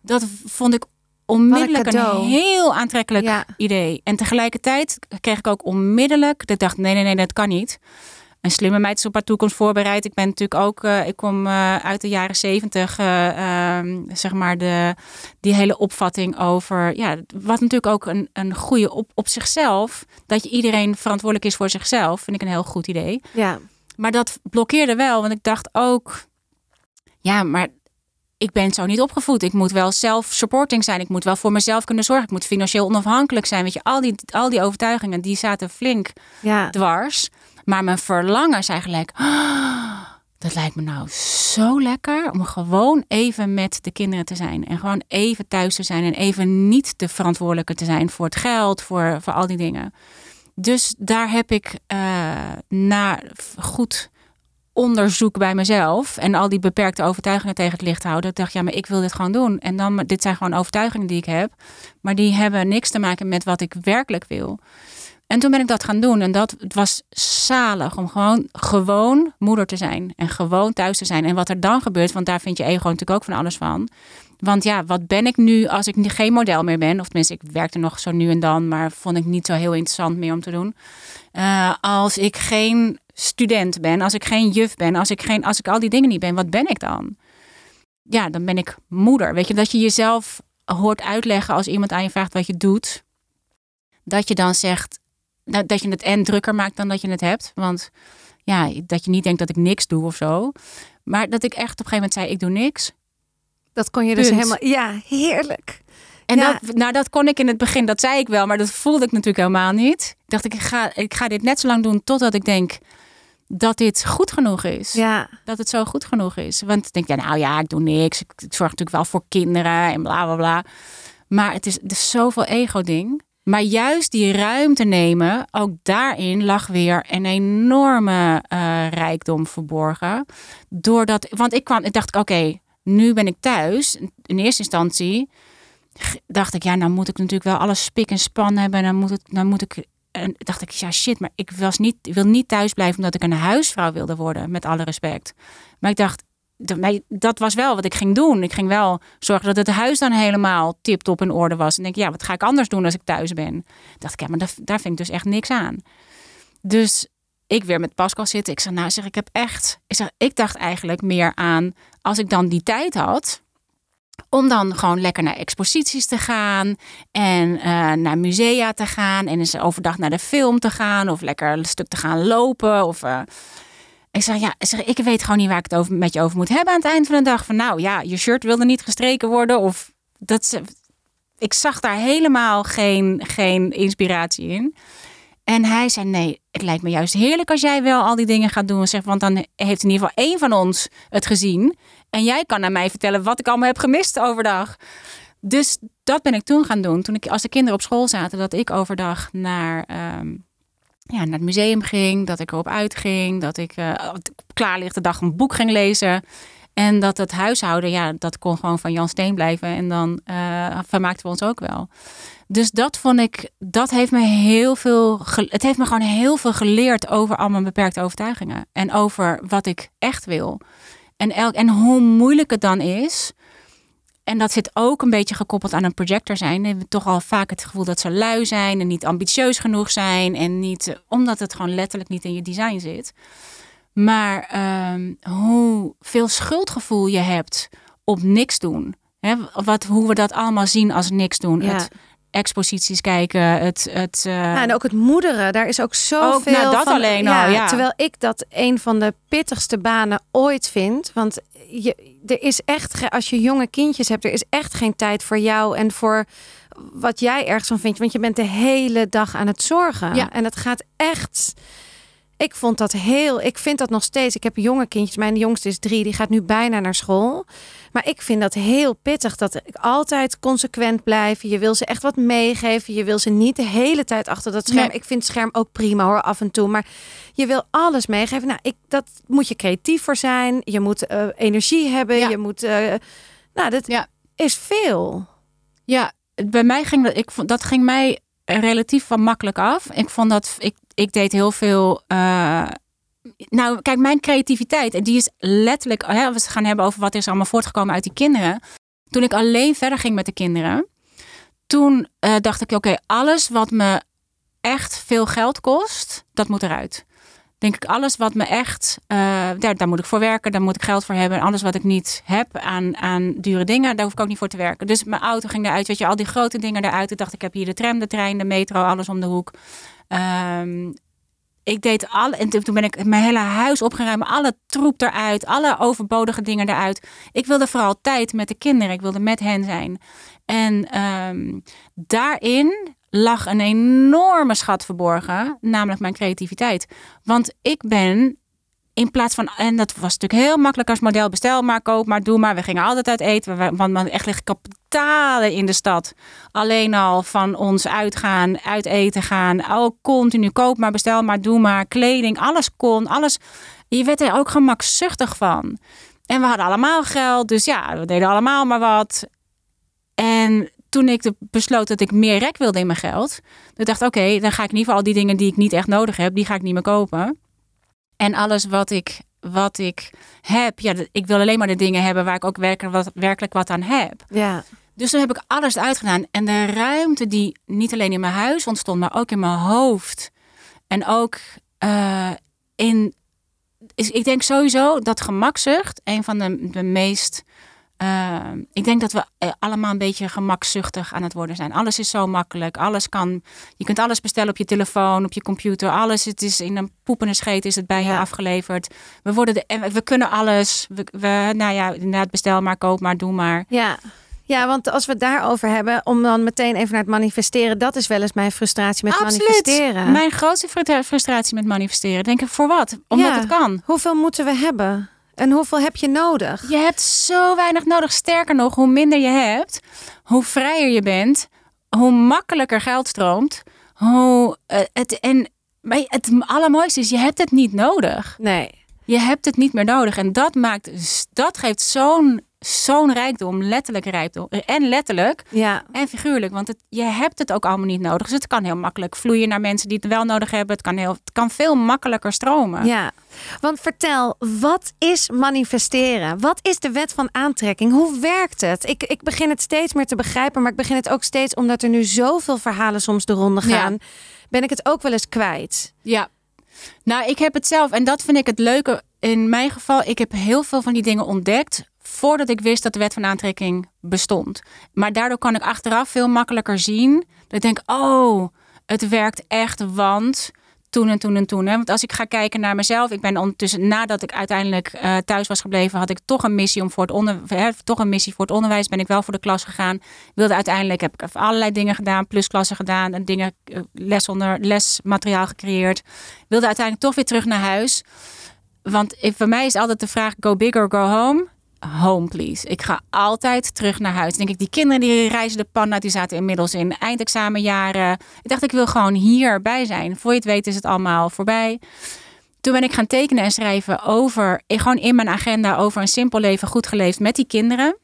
Speaker 1: Dat vond ik onmiddellijk een, een, heel aantrekkelijk idee. En tegelijkertijd kreeg ik ook onmiddellijk, dat ik dacht, nee, nee, nee, dat kan niet een slimme meid is op haar toekomst voorbereid. Ik ben natuurlijk ook, uh, ik kom uh, uit de jaren zeventig, uh, zeg maar, de, die hele opvatting over, ja, wat natuurlijk ook een, een goede op, op zichzelf, dat je iedereen verantwoordelijk is voor zichzelf, vind ik een heel goed idee. Ja. Maar dat blokkeerde wel, want ik dacht ook, ja, maar ik ben zo niet opgevoed. Ik moet wel self-supporting zijn. Ik moet wel voor mezelf kunnen zorgen. Ik moet financieel onafhankelijk zijn. Weet je, al die, al die overtuigingen, die zaten flink ja. dwars. Maar mijn verlangen is eigenlijk, oh, dat lijkt me nou zo lekker om gewoon even met de kinderen te zijn. En gewoon even thuis te zijn en even niet de verantwoordelijke te zijn voor het geld, voor, voor al die dingen. Dus daar heb ik uh, na goed onderzoek bij mezelf en al die beperkte overtuigingen tegen het licht houden. Ik dacht, ja, maar ik wil dit gewoon doen. En dan, dit zijn gewoon overtuigingen die ik heb, maar die hebben niks te maken met wat ik werkelijk wil. En toen ben ik dat gaan doen. En dat het was zalig om gewoon, gewoon moeder te zijn. En gewoon thuis te zijn. En wat er dan gebeurt, want daar vind je ego natuurlijk ook van alles van. Want ja, wat ben ik nu als ik geen model meer ben? Of tenminste, ik werkte nog zo nu en dan, maar vond ik niet zo heel interessant meer om te doen. Uh, als ik geen student ben, als ik geen juf ben, als ik, geen, als ik al die dingen niet ben, wat ben ik dan? Ja, dan ben ik moeder. Weet je, dat je jezelf hoort uitleggen als iemand aan je vraagt wat je doet. Dat je dan zegt, nou, dat je het en drukker maakt dan dat je het hebt. Want ja, dat je niet denkt dat ik niks doe of zo. Maar dat ik echt op een gegeven moment zei, ik doe niks.
Speaker 2: Dat kon je dus helemaal... Ja, heerlijk.
Speaker 1: En Dat, nou, dat kon ik in het begin, dat zei ik wel, maar dat voelde ik natuurlijk helemaal niet. Ik dacht, ik ga, ik ga dit net zo lang doen totdat ik denk dat dit goed genoeg is. Ja. Dat het zo goed genoeg is. Want ik denk, ja, nou ja, ik doe niks. Ik, ik zorg natuurlijk wel voor kinderen en bla bla bla. Maar het is, is zoveel ego-ding. Maar juist die ruimte nemen, ook daarin lag weer een enorme uh, rijkdom verborgen. Doordat, want ik kwam, ik dacht, oké, nu ben ik thuis. In eerste instantie dacht ik, ja, nou moet ik natuurlijk wel alles spik en span hebben. Dan moet, het, dan moet ik. En dacht ik, ja, shit, maar ik was niet, wil niet thuis blijven omdat ik een huisvrouw wilde worden, met alle respect. Maar ik dacht, dat was wel wat ik ging doen. Ik ging wel zorgen dat het huis dan helemaal tip-top in orde was. En denk, ja, wat ga ik anders doen als ik thuis ben? Dacht ik, ja, maar daar, vind ik dus echt niks aan. Dus ik weer met Pascal zitten. Ik zeg, nou, zeg, ik heb echt. Ik, dacht eigenlijk meer aan als ik dan die tijd had. Om dan gewoon lekker naar exposities te gaan en uh, naar musea te gaan en eens overdag naar de film te gaan of lekker een stuk te gaan lopen of uh, ik zeg, ja, zeg, ik weet gewoon niet waar ik het over, met je over moet hebben aan het eind van de dag. Van nou ja, je shirt wilde niet gestreken worden. Of dat ik zag daar helemaal geen, geen inspiratie in. En hij zei: Nee, het lijkt me juist heerlijk als jij wel al die dingen gaat doen. Zeg, want dan heeft in ieder geval één van ons het gezien. En jij kan naar mij vertellen wat ik allemaal heb gemist overdag. Dus dat ben ik toen gaan doen. Toen ik, als de kinderen op school zaten, dat ik overdag naar. Ehm, ja, naar het museum ging, dat ik erop uitging, dat ik uh, klaar ligt de dag een boek ging lezen. En dat het huishouden, ja, dat kon gewoon van Jan Steen blijven. En dan uh, vermaakten we ons ook wel. Dus dat vond ik, dat heeft me heel veel, het heeft me gewoon heel veel geleerd over al mijn beperkte overtuigingen. En over wat ik echt wil. En, elk, en hoe moeilijk het dan is en dat zit ook een beetje gekoppeld aan een projector zijn. We hebben toch al vaak het gevoel dat ze lui zijn en niet ambitieus genoeg zijn. En niet, omdat het gewoon letterlijk niet in je design zit. Maar um, hoe veel schuldgevoel je hebt op niks doen. Hè? Wat, hoe we dat allemaal zien als niks doen. Het exposities kijken. Het, het, uh...
Speaker 2: ja, en ook het moederen, daar is ook zoveel
Speaker 1: ook, nou, dat
Speaker 2: van.
Speaker 1: alleen
Speaker 2: ja,
Speaker 1: al, ja.
Speaker 2: Terwijl ik dat een van de pittigste banen ooit vind. Want je, er is echt, als je jonge kindjes hebt, er is echt geen tijd voor jou en voor wat jij ergens van vindt. Want je bent de hele dag aan het zorgen.
Speaker 1: Ja.
Speaker 2: En het gaat echt. Ik vond dat heel. Ik vind dat nog steeds. Ik heb jonge kindjes. Mijn jongste is drie. Die gaat nu bijna naar school. Maar ik vind dat heel pittig. Dat ik altijd consequent blijf. Je wil ze echt wat meegeven. Je wil ze niet de hele tijd achter dat scherm.
Speaker 1: Nee.
Speaker 2: Ik vind het scherm ook prima hoor, af en toe. Maar je wil alles meegeven. Nou, ik, dat moet je creatief voor zijn. Je moet uh, energie hebben.
Speaker 1: Ja.
Speaker 2: Je moet. Uh, nou, dat
Speaker 1: Ja.
Speaker 2: is veel.
Speaker 1: Ja, bij mij ging dat, ik vond, dat ging mij relatief van makkelijk af. Ik vond dat, ik, ik deed heel veel. Uh, nou, kijk, mijn creativiteit, en die is letterlijk, hè, we gaan hebben over wat is allemaal voortgekomen uit die kinderen. Toen ik alleen verder ging met de kinderen, toen uh, dacht ik, oké, alles wat me echt veel geld kost, dat moet eruit. Denk ik, alles wat me echt, uh, daar, daar moet ik voor werken, daar moet ik geld voor hebben. En alles wat ik niet heb aan, aan dure dingen, daar hoef ik ook niet voor te werken. Dus mijn auto ging eruit, weet je, al die grote dingen eruit. Ik dacht, ik heb hier de tram, de trein, de metro, alles om de hoek. Um, ik deed alle, en toen ben ik mijn hele huis opgeruimd, alle troep eruit, alle overbodige dingen eruit. Ik wilde vooral tijd met de kinderen, ik wilde met hen zijn. En um, daarin lag een enorme schat verborgen, namelijk mijn creativiteit. Want ik ben in plaats van, en dat was natuurlijk heel makkelijk als model, bestel maar, koop maar, doe maar. We gingen altijd uit eten, want man echt ligt kapitalen in de stad. Alleen al van ons uitgaan, uit eten gaan, ook continu koop maar, bestel maar, doe maar, kleding, alles kon, alles. Je werd er ook gemakzuchtig van. En we hadden allemaal geld, dus ja, we deden allemaal maar wat. En toen ik besloot dat ik meer rek wilde in mijn geld, toen dacht ik, oké, dan ga ik in ieder geval al die dingen die ik niet echt nodig heb, die ga ik niet meer kopen. En alles wat ik, wat ik heb, ja, ik wil alleen maar de dingen hebben waar ik ook werkelijk wat, werkelijk wat aan heb.
Speaker 2: Ja.
Speaker 1: Dus toen heb ik alles uitgedaan. En de ruimte die niet alleen in mijn huis ontstond, maar ook in mijn hoofd. En ook uh, in. Is, ik denk sowieso dat gemakzucht een van de, de meest. Uh, ik denk dat we allemaal een beetje gemakzuchtig aan het worden zijn. Alles is zo makkelijk. Alles kan. Je kunt alles bestellen op je telefoon, op je computer. Alles. Het is in een poepende scheet is het bij je
Speaker 2: Ja.
Speaker 1: afgeleverd. We worden de, en we kunnen alles. We, we, nou ja, inderdaad, bestel maar, koop maar, doe maar.
Speaker 2: Ja. Ja, want als we het daarover hebben, om dan meteen even naar het manifesteren, dat is wel eens mijn frustratie met manifesteren.
Speaker 1: Mijn grootste frustra- frustratie met manifesteren. Denk ik, voor wat? Omdat
Speaker 2: Ja.
Speaker 1: het kan.
Speaker 2: Hoeveel moeten we hebben? En hoeveel heb je nodig?
Speaker 1: Je hebt zo weinig nodig. Sterker nog, hoe minder je hebt, hoe vrijer je bent, hoe makkelijker geld stroomt. Hoe, eh, het, en maar het allermooiste is, je hebt het niet nodig.
Speaker 2: Nee.
Speaker 1: Je hebt het niet meer nodig. En dat maakt, dat geeft zo'n zo'n rijkdom, letterlijk rijkdom. En letterlijk
Speaker 2: Ja.
Speaker 1: en figuurlijk. Want het, je hebt het ook allemaal niet nodig. Dus het kan heel makkelijk vloeien naar mensen die het wel nodig hebben. Het kan, heel, het kan veel makkelijker stromen.
Speaker 2: Ja, want vertel, wat is manifesteren? Wat is de wet van aantrekking? Hoe werkt het? Ik, ik begin het steeds meer te begrijpen, maar ik begin het ook steeds omdat er nu zoveel verhalen soms de ronde
Speaker 1: Ja.
Speaker 2: gaan. Ben ik het ook wel eens kwijt?
Speaker 1: Ja. Nou, ik heb het zelf, en dat vind ik het leuke in mijn geval. Ik heb heel veel van die dingen ontdekt voordat ik wist dat de wet van aantrekking bestond. Maar daardoor kan ik achteraf veel makkelijker zien. Dat ik denk, oh, het werkt echt, want toen en toen en toen. Hè? Want als ik ga kijken naar mezelf, ik ben ondertussen, nadat ik uiteindelijk eh, thuis was gebleven, had ik toch een missie om voor het onder, hè, toch een missie voor het onderwijs. Ben ik wel voor de klas gegaan. Wilde uiteindelijk heb ik allerlei dingen gedaan, plusklassen gedaan en dingen, eh, lesmateriaal gecreëerd. Wilde uiteindelijk toch weer terug naar huis. Want voor mij is altijd de vraag: go big or go home. Home, please. Ik ga altijd terug naar huis. Denk ik, die kinderen die reizen de pan die zaten inmiddels in eindexamenjaren. Ik dacht, ik wil gewoon hierbij zijn. Voor je het weet is het allemaal voorbij. Toen ben ik gaan tekenen en schrijven over, gewoon in mijn agenda, over een simpel leven goed geleefd met die kinderen.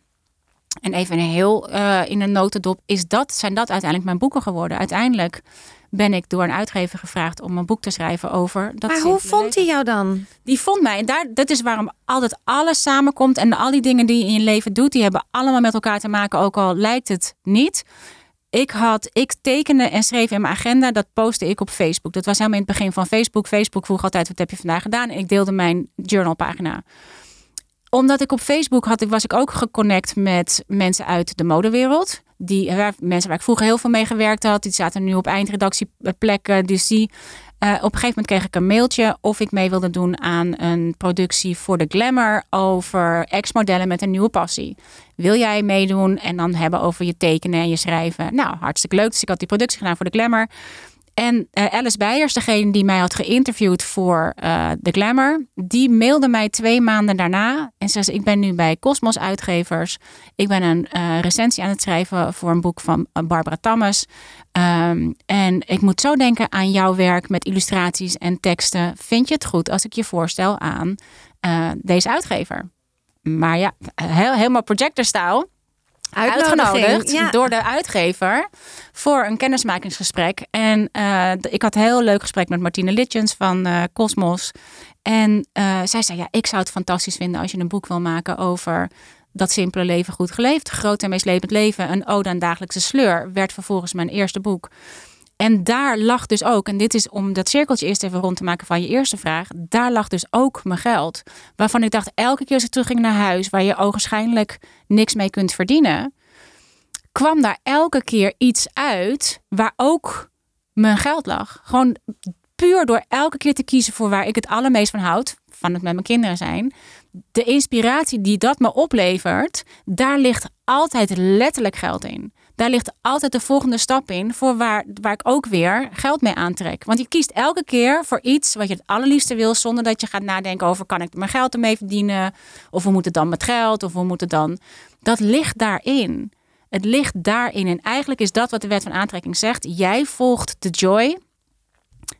Speaker 1: En even een heel eh, in een notendop, is dat, zijn dat uiteindelijk mijn boeken geworden. Uiteindelijk ben ik door een uitgever gevraagd om een boek te schrijven over dat
Speaker 2: maar hoe vond hij jou dan?
Speaker 1: die vond mij. En daar, dat is waarom altijd alles samenkomt. En al die dingen die je in je leven doet, die hebben allemaal met elkaar te maken. Ook al lijkt het niet. Ik had, ik tekende en schreef in mijn agenda. Dat postte ik op Facebook. Dat was helemaal in het begin van Facebook. Facebook vroeg altijd, wat heb je vandaag gedaan? En ik deelde mijn journalpagina. Omdat ik op Facebook had, was ik ook geconnect met mensen uit de modewereld. Die, waar, mensen waar ik vroeger heel veel mee gewerkt had, die zaten nu op eindredactieplekken. Dus die, uh, op een gegeven moment kreeg ik een mailtje of ik mee wilde doen aan een productie voor de Glamour over ex-modellen met een nieuwe passie. Wil jij meedoen en dan hebben over je tekenen en je schrijven? Nou, hartstikke leuk. Dus ik had die productie gedaan voor de Glamour. En uh, Alice Beijers, degene die mij had geïnterviewd voor uh, The Glamour, die mailde mij twee maanden daarna en zei: Ik ben nu bij Cosmos Uitgevers. Ik ben een uh, recensie aan het schrijven voor een boek van Barbara Thomas. Um, en ik moet zo denken aan jouw werk met illustraties en teksten. Vind je het goed als ik je voorstel aan deze uitgever? Maar ja, helemaal projectorstyle uitgenodigd door de uitgever voor een kennismakingsgesprek. En uh, ik had een heel leuk gesprek met Martine Litjens van uh, Cosmos. En uh, zij zei, ja, ik zou het fantastisch vinden als je een boek wil maken over dat simpele leven goed geleefd. Groot en meeslepend leven, een ode aan dagelijkse sleur, werd vervolgens mijn eerste boek. En daar lag dus ook, en dit is om dat cirkeltje eerst even rond te maken van je eerste vraag. Daar lag dus ook mijn geld. Waarvan ik dacht, elke keer als ik terugging naar huis, waar je ogenschijnlijk niks mee kunt verdienen, kwam daar elke keer iets uit waar ook mijn geld lag. Gewoon puur door elke keer te kiezen voor waar ik het allermeest van houd, van het met mijn kinderen zijn. De inspiratie die dat me oplevert, daar ligt altijd letterlijk geld in daar ligt altijd de volgende stap in voor waar, waar ik ook weer geld mee aantrek. Want je kiest elke keer voor iets wat je het allerliefste wil, zonder dat je gaat nadenken over kan ik mijn geld ermee verdienen? Of hoe moet het dan met geld? Of hoe moet het dan? Dat ligt daarin. Het ligt daarin. En eigenlijk is dat wat de wet van aantrekking zegt. Jij volgt de joy.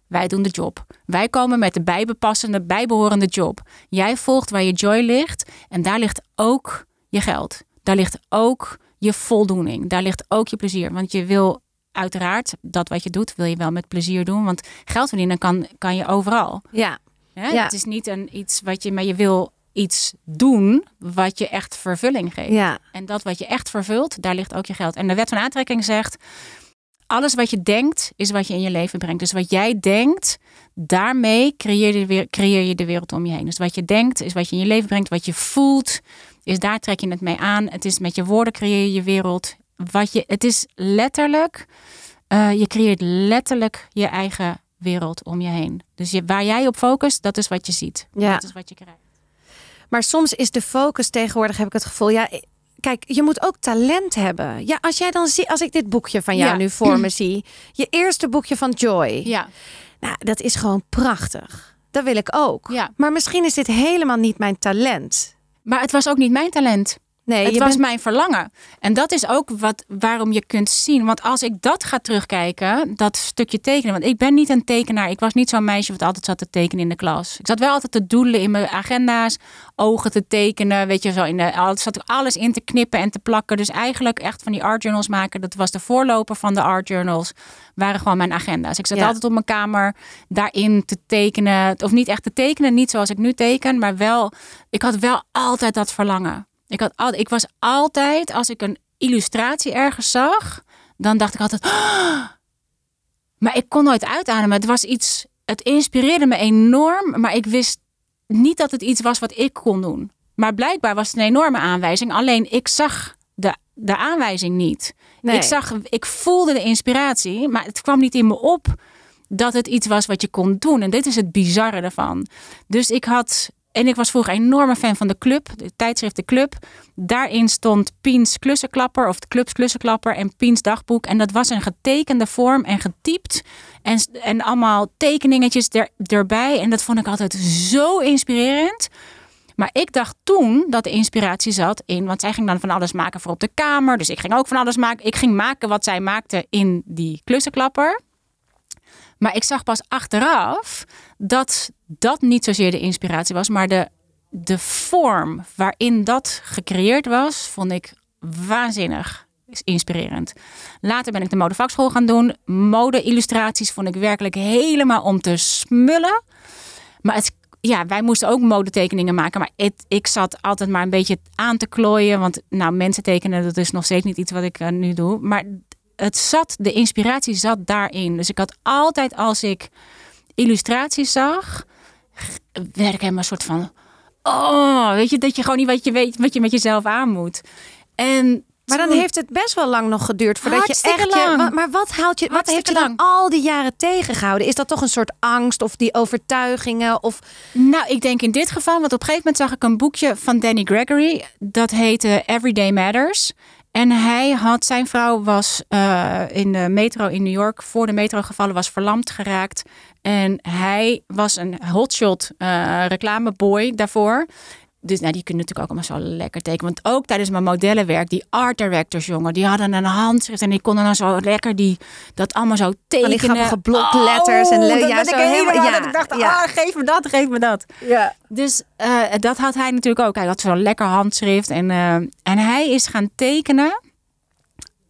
Speaker 1: Wij doen de job. Wij komen met de bijbepassende, bijbehorende job. Jij volgt waar je joy ligt. En daar ligt ook je geld. Daar ligt ook je voldoening. Daar ligt ook je plezier. Want je wil uiteraard dat wat je doet, wil je wel met plezier doen. Want geld verdienen kan, kan je overal.
Speaker 2: Ja.
Speaker 1: ja. Het is niet een iets wat je, maar je wil iets doen wat je echt vervulling geeft.
Speaker 2: Ja.
Speaker 1: En dat wat je echt vervult, daar ligt ook je geld. En de wet van aantrekking zegt: alles wat je denkt, is wat je in je leven brengt. Dus wat jij denkt, daarmee creëer je, creëer je de wereld om je heen. Dus wat je denkt, is wat je in je leven brengt. Wat je voelt, is daar trek je het mee aan. Het is met je woorden creëer je je wereld. Wat je, het is letterlijk, uh, je creëert letterlijk je eigen wereld om je heen. Dus je, waar jij op focust, dat is wat je ziet. Ja. Dat is wat je krijgt.
Speaker 2: Maar soms is de focus tegenwoordig, heb ik het gevoel, ja, kijk, je moet ook talent hebben. Ja, als jij dan ziet, als ik dit boekje van jou nu voor me zie, je eerste boekje van Joy.
Speaker 1: Ja.
Speaker 2: Nou, dat is gewoon prachtig. Dat wil ik ook.
Speaker 1: Ja.
Speaker 2: Maar misschien is dit helemaal niet mijn talent.
Speaker 1: Maar het was ook niet mijn talent.
Speaker 2: Nee,
Speaker 1: het was mijn verlangen. En dat is ook wat, waarom je kunt zien. Want als ik dat ga terugkijken, dat stukje tekenen. Want ik ben niet een tekenaar. Ik was niet zo'n meisje wat altijd zat te tekenen in de klas. Ik zat wel altijd te doelen in mijn agenda's. Ogen te tekenen. Weet je, zo in de, zat ik alles in te knippen en te plakken. Dus eigenlijk echt van die art journals maken. Dat was de voorloper van de art journals. Waren gewoon mijn agenda's. Ik zat altijd op mijn kamer daarin te tekenen. Of niet echt te tekenen. Niet zoals ik nu teken. Maar wel, ik had wel altijd dat verlangen. Ik, had al, ik was altijd, als ik een illustratie ergens zag, dan dacht ik altijd. Oh! Maar ik kon nooit uitademen. Het was iets. Het inspireerde me enorm, maar ik wist niet dat het iets was wat ik kon doen. Maar blijkbaar was het een enorme aanwijzing. Alleen ik zag de, de aanwijzing niet. Ik zag, ik voelde de inspiratie, maar het kwam niet in me op dat het iets was wat je kon doen. En dit is het bizarre ervan. Dus ik had en ik was vroeger een enorme fan van de club, de tijdschrift De Club. Daarin stond Piens Klussenklapper of de Clubs Klussenklapper en Piens Dagboek. En dat was een getekende vorm en getypt. En, en allemaal tekeningetjes er, erbij. En dat vond ik altijd zo inspirerend. Maar ik dacht toen dat de inspiratie zat in, want zij ging dan van alles maken voor op de kamer. Dus ik ging ook van alles maken. Ik ging maken wat zij maakte in die klussenklapper. Maar ik zag pas achteraf dat dat niet zozeer de inspiratie was, maar de, de vorm waarin dat gecreëerd was, vond ik waanzinnig inspirerend. Later ben ik de modevakschool gaan doen. Mode-illustraties vond ik werkelijk helemaal om te smullen. Maar het, ja, wij moesten ook modetekeningen maken. Maar ik zat altijd maar een beetje aan te klooien. Want nou, mensen tekenen, dat is nog steeds niet iets wat ik uh, nu doe. Maar het zat, de inspiratie zat daarin. Dus ik had altijd als ik illustraties zag, werd ik helemaal een soort van. Oh, weet je, dat je gewoon niet wat je weet, wat je met jezelf aan moet. En
Speaker 2: Maar dan heeft het best wel lang nog geduurd voordat je echt.
Speaker 1: Lang.
Speaker 2: maar wat haalt je? Wat heeft je dan al die jaren tegengehouden? Is dat toch een soort angst of die overtuigingen? Of
Speaker 1: Nou, ik denk in dit geval, want op een gegeven moment zag ik een boekje van Danny Gregory. Dat heette Everyday Matters. En hij had, zijn vrouw was eh, in de metro in New York, voor de metro gevallen, was verlamd geraakt. En hij was een hotshot eh reclameboy daarvoor. Dus nou, die kunnen natuurlijk ook allemaal zo lekker tekenen. Want ook tijdens mijn modellenwerk, die art directors, jongen, die hadden een handschrift en die konden dan zo lekker die, dat allemaal zo tekenen.
Speaker 2: die grappige blokletters en le-
Speaker 1: dat
Speaker 2: ja, zo
Speaker 1: ik helemaal,
Speaker 2: helemaal-
Speaker 1: dat
Speaker 2: ja,
Speaker 1: ik dacht,
Speaker 2: ja.
Speaker 1: ah, geef me dat, geef me dat.
Speaker 2: ja.
Speaker 1: Dus eh, dat had hij natuurlijk ook. Hij had zo'n lekker handschrift. En, eh, en hij is gaan tekenen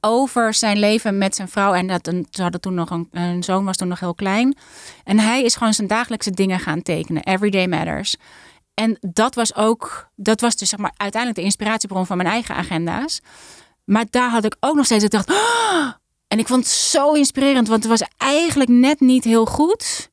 Speaker 1: over zijn leven met zijn vrouw. En dat, een- ze hadden toen nog een, een zoon, was toen nog heel klein. En hij is gewoon zijn dagelijkse dingen gaan tekenen. Everyday Matters. En dat was ook, dat was dus zeg maar uiteindelijk de inspiratiebron van mijn eigen agenda's. Maar daar had ik ook nog steeds, ik dacht, "Ah!" en ik vond het zo inspirerend, want het was eigenlijk net niet heel goed.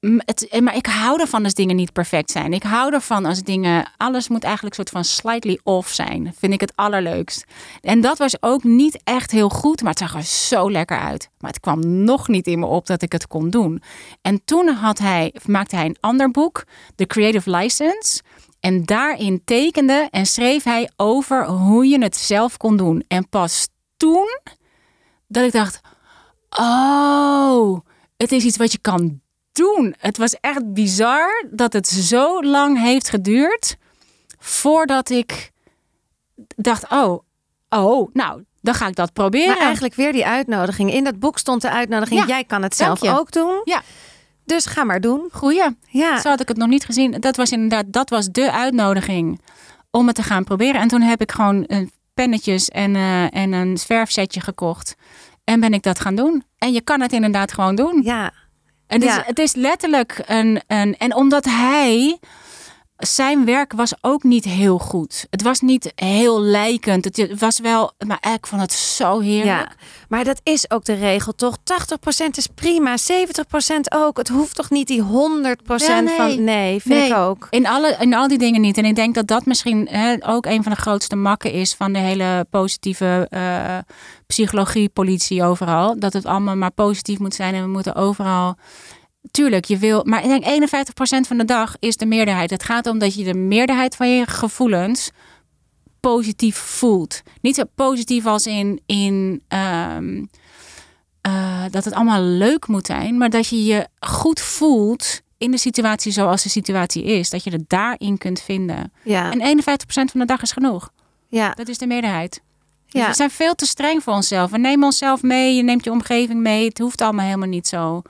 Speaker 1: Het, eh, maar ik hou ervan als dingen niet perfect zijn. Ik hou ervan als dingen, alles moet eigenlijk soort van slightly off zijn. Vind ik het allerleukst. En dat was ook niet echt heel goed, maar het zag er zo lekker uit. Maar het kwam nog niet in me op dat ik het kon doen. En toen had hij, maakte hij een ander boek, The Creative License. En daarin tekende en schreef hij over hoe je het zelf kon doen. En pas toen dat ik dacht: Oh, het is iets wat je kan doen. Het was echt bizar dat het zo lang heeft geduurd voordat ik dacht: Oh, oh, nou, dan ga ik dat proberen.
Speaker 2: Maar eigenlijk weer die uitnodiging. In dat boek stond de uitnodiging:
Speaker 1: Ja,
Speaker 2: jij kan het zelf ook doen.
Speaker 1: Ja.
Speaker 2: Dus ga maar doen.
Speaker 1: Goeie.
Speaker 2: Ja.
Speaker 1: Zo had ik het nog niet gezien. Dat was inderdaad, dat was de uitnodiging om het te gaan proberen. En toen heb ik gewoon een pennetjes en, eh, en een verfsetje gekocht. En ben ik dat gaan doen. En je kan het inderdaad gewoon doen.
Speaker 2: Ja.
Speaker 1: En het,
Speaker 2: Ja.
Speaker 1: is, het is letterlijk een, een. En omdat hij. Zijn werk was ook niet heel goed. Het was niet heel lijkend. Het was wel. Maar ik vond het zo heerlijk.
Speaker 2: Ja, maar dat is ook de regel toch? 80% is prima, 70% ook. Het hoeft toch niet die 100%
Speaker 1: Ja, nee.
Speaker 2: van... Nee, vind
Speaker 1: Nee.
Speaker 2: ik ook.
Speaker 1: In, alle, in al die dingen niet. En ik denk dat dat misschien hè, ook een van de grootste makken is van de hele positieve eh, psychologie, politie overal. Dat het allemaal maar positief moet zijn en we moeten overal. Tuurlijk, je wil. Maar ik denk 51% van de dag is de meerderheid. Het gaat om dat je de meerderheid van je gevoelens positief voelt. Niet zo positief als in, in ehm, eh, dat het allemaal leuk moet zijn, maar dat je je goed voelt in de situatie zoals de situatie is. Dat je het daarin kunt vinden.
Speaker 2: Ja,
Speaker 1: En 51% van de dag is genoeg.
Speaker 2: ja,
Speaker 1: Dat is de meerderheid. Dus
Speaker 2: ja.
Speaker 1: We zijn veel te streng voor onszelf. We nemen onszelf mee, je neemt je omgeving mee. Het hoeft allemaal helemaal niet zo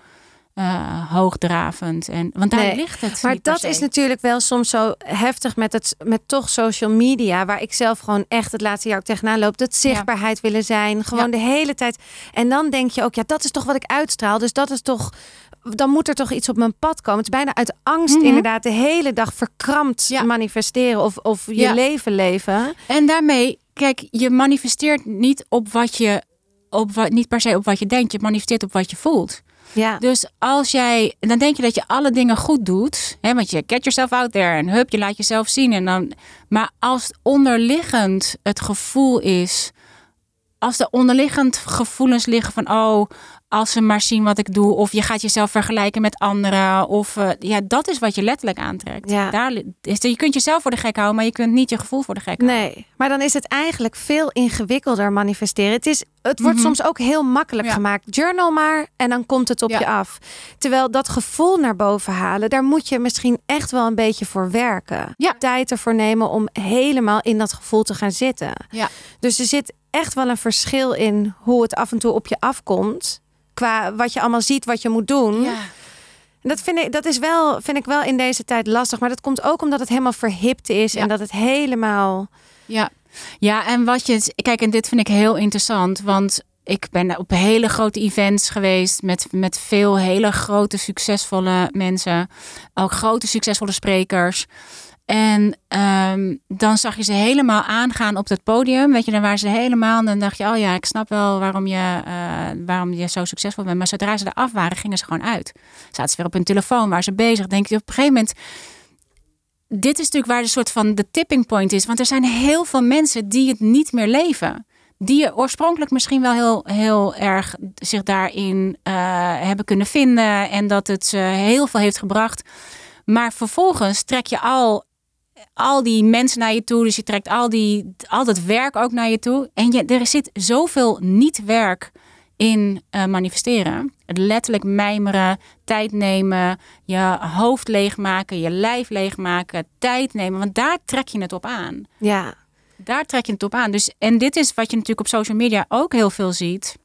Speaker 1: eh, hoogdravend. En, want daar
Speaker 2: Nee,
Speaker 1: ligt het.
Speaker 2: Maar dat is natuurlijk wel soms zo heftig met, het, met toch social media, waar ik zelf gewoon echt het laatste jaar ook tegenaan loop. Dat zichtbaarheid willen zijn, gewoon
Speaker 1: Ja.
Speaker 2: de hele tijd. En dan denk je ook, ja, dat is toch wat ik uitstraal. Dus dat is toch, dan moet er toch iets op mijn pad komen. Het is bijna uit angst
Speaker 1: Mhm.
Speaker 2: inderdaad de hele dag verkrampt
Speaker 1: Ja.
Speaker 2: manifesteren of, of je
Speaker 1: Ja.
Speaker 2: leven leven.
Speaker 1: En daarmee, kijk, je manifesteert niet op wat je, op wat, niet per se op wat je denkt. Je manifesteert op wat je voelt.
Speaker 2: Ja,
Speaker 1: Dus als jij, dan denk je dat je alle dingen goed doet, hè, want je get yourself out there en hup, je laat jezelf zien. En dan, maar als onderliggend het gevoel is, als er onderliggend gevoelens liggen van, oh, als ze maar zien wat ik doe, of je gaat jezelf vergelijken met anderen, of eh, ja, dat is wat je letterlijk aantrekt.
Speaker 2: Ja.
Speaker 1: Daar, is, je kunt jezelf voor de gek houden, maar je kunt niet je gevoel voor de gek houden.
Speaker 2: Nee, maar dan is het eigenlijk veel ingewikkelder manifesteren. Het, is, het wordt
Speaker 1: Mhm.
Speaker 2: soms ook heel makkelijk
Speaker 1: Ja.
Speaker 2: gemaakt. Journal maar en dan komt het op
Speaker 1: Ja.
Speaker 2: je af. Terwijl dat gevoel naar boven halen, daar moet je misschien echt wel een beetje voor werken.
Speaker 1: Ja.
Speaker 2: Tijd ervoor nemen om helemaal in dat gevoel te gaan zitten.
Speaker 1: Ja.
Speaker 2: Dus er zit echt wel een verschil in hoe het af en toe op je afkomt. Qua wat je allemaal ziet, wat je moet doen.
Speaker 1: Ja.
Speaker 2: En Dat, vind ik, dat is wel, vind ik wel in deze tijd lastig. Maar dat komt ook omdat het helemaal verhipt is.
Speaker 1: Ja.
Speaker 2: En dat het helemaal...
Speaker 1: Ja. ja, en wat je. Kijk, en dit vind ik heel interessant. Want ik ben op hele grote events geweest. Met, met veel hele grote, succesvolle mensen. Ook grote, succesvolle sprekers. En ehm, dan zag je ze helemaal aangaan op dat podium. Weet je, dan waren ze helemaal. Dan dacht je, oh ja, ik snap wel waarom je, eh, waarom je zo succesvol bent. Maar zodra ze eraf waren, gingen ze gewoon uit. Zaten ze weer op hun telefoon, waren ze bezig. Denk je op een gegeven moment dit is natuurlijk waar de soort van de tipping point is. Want er zijn heel veel mensen die het niet meer leven. die oorspronkelijk misschien wel heel, heel erg zich daarin uh, hebben kunnen vinden en dat het ze heel veel heeft gebracht. Maar vervolgens trek je al, al die mensen naar je toe. Dus je trekt al, die, al dat werk ook naar je toe. En je, er zit zoveel niet-werk in uh, manifesteren. Het letterlijk mijmeren, tijd nemen, je hoofd leegmaken, je lijf leegmaken, tijd nemen. Want daar trek je het op aan.
Speaker 2: Ja.
Speaker 1: Daar trek je het op aan. Dus, en dit is wat je natuurlijk op social media ook heel veel ziet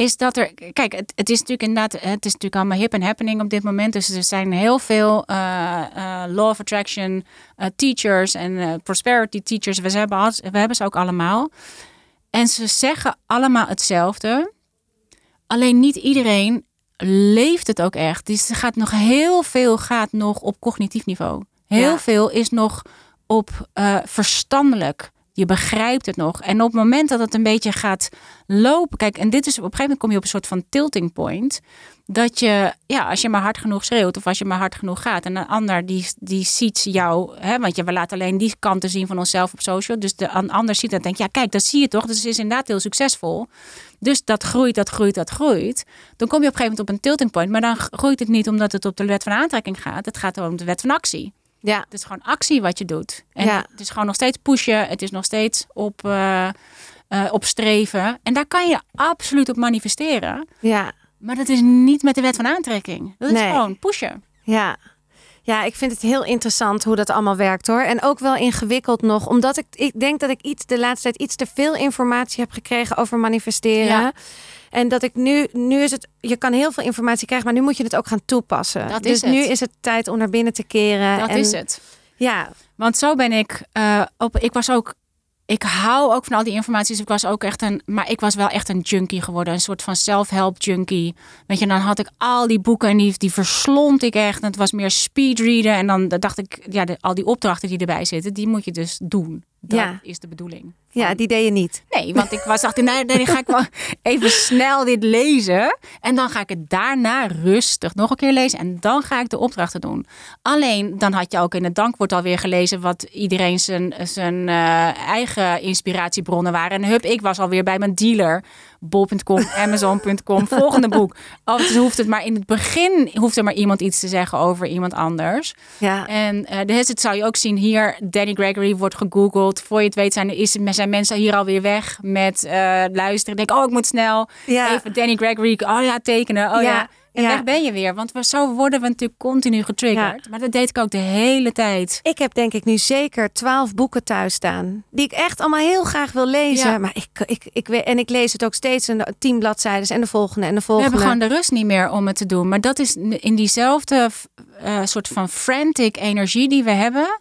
Speaker 1: is dat er, kijk, het, het, is natuurlijk inderdaad, het is natuurlijk allemaal hip en happening op dit moment. Dus er zijn heel veel uh, uh, law of attraction uh, teachers en prosperity teachers. We hebben, we hebben ze ook allemaal. En ze zeggen allemaal hetzelfde. Alleen niet iedereen leeft het ook echt. Dus er gaat nog heel veel gaat nog op cognitief niveau. Heel veel is nog op verstandelijk je begrijpt het nog. En op het moment dat het een beetje gaat lopen. Kijk, en dit is op een gegeven moment kom je op een soort van tilting point. Dat je, ja, als je maar hard genoeg schreeuwt of als je maar hard genoeg gaat. En een ander die, die ziet jou, hè, want je, we laten alleen die kanten zien van onszelf op social. Dus de ander ziet dat en denkt, ja, kijk, dat zie je toch. Dus het is inderdaad heel succesvol. Dus dat groeit, dat groeit, dat groeit. Dan kom je op een gegeven moment op een tilting point. Maar dan groeit het niet omdat het op de wet van aantrekking gaat. Het gaat om de wet van actie.
Speaker 2: Ja.
Speaker 1: Het is gewoon actie wat je doet. En ja. het is gewoon nog steeds pushen. Het is nog steeds op, uh, uh, op streven. En daar kan je absoluut op manifesteren.
Speaker 2: Ja.
Speaker 1: Maar dat is niet met de wet van aantrekking. Dat is gewoon pushen.
Speaker 2: Ja. Ja, ik vind het heel interessant hoe dat allemaal werkt hoor. En ook wel ingewikkeld nog. Omdat ik, ik denk dat ik iets de laatste tijd iets te veel informatie heb gekregen over manifesteren. Ja. En dat ik nu, nu is het, je kan heel veel informatie krijgen, maar nu moet je het ook gaan toepassen.
Speaker 1: Dat
Speaker 2: dus
Speaker 1: is
Speaker 2: nu is het tijd om naar binnen te keren.
Speaker 1: Dat
Speaker 2: en,
Speaker 1: is het.
Speaker 2: Ja.
Speaker 1: Want zo ben ik uh, op. Ik was ook ik hou ook van al die informatie. Dus ik was ook echt een. Maar ik was wel echt een junkie geworden. Een soort van self-help junkie. Weet je, dan had ik al die boeken en die, die verslond ik echt. En het was meer speedreaden. En dan dacht ik, ja, de, al die opdrachten die erbij zitten, die moet je dus doen. Dat ja. is de bedoeling.
Speaker 2: Ja, die deed je niet.
Speaker 1: Nee, want ik was dacht, nee, nee, ga ik wel even snel dit lezen. En dan ga ik het daarna rustig nog een keer lezen. En dan ga ik de opdrachten doen. Alleen, dan had je ook in het dankwoord alweer gelezen wat iedereen zijn, zijn uh, eigen inspiratiebronnen waren. En hup, ik was alweer bij mijn dealer bol.com, amazon.com, volgende boek. Of dus hoeft het maar in het begin hoeft er maar iemand iets te zeggen over iemand anders.
Speaker 2: Ja.
Speaker 1: En uh, dus het zou je ook zien hier. Danny Gregory wordt gegoogeld. Voor je het weet zijn, is, zijn mensen hier alweer weg met uh, luisteren. Denk, oh, ik moet snel
Speaker 2: ja.
Speaker 1: even Danny Gregory. Oh ja, tekenen. Oh ja. ja. En ja. weg ben je weer. Want we, zo worden we natuurlijk continu getriggerd. Ja. Maar dat deed ik ook de hele tijd.
Speaker 2: Ik heb denk ik nu zeker twaalf boeken thuis staan. Die ik echt allemaal heel graag wil lezen. Ja. Maar ik, ik, ik, en ik lees het ook steeds in tien bladzijden. En de volgende en de volgende.
Speaker 1: We hebben gewoon de rust niet meer om het te doen. Maar dat is in diezelfde uh, soort van frantic energie die we hebben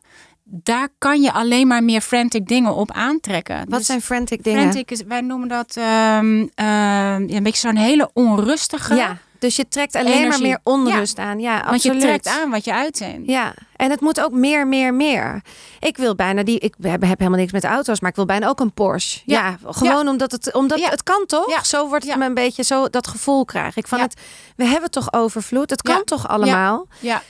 Speaker 1: daar kan je alleen maar meer frantic dingen op aantrekken.
Speaker 2: Wat dus zijn frantic dingen?
Speaker 1: Frantic is, wij noemen dat um, uh, ja, een beetje zo'n hele onrustige.
Speaker 2: Ja, dus je trekt alleen energie. maar meer onrust
Speaker 1: ja.
Speaker 2: aan. Ja,
Speaker 1: Want
Speaker 2: absoluut.
Speaker 1: je trekt aan wat je uitzendt.
Speaker 2: Ja, en het moet ook meer, meer, meer. Ik wil bijna die. Ik heb, heb helemaal niks met auto's, maar ik wil bijna ook een Porsche. Ja, ja gewoon omdat het, omdat het kan toch? Zo wordt het me een beetje zo dat gevoel krijg ik van het. We hebben toch overvloed. Het kan toch allemaal.
Speaker 1: ja.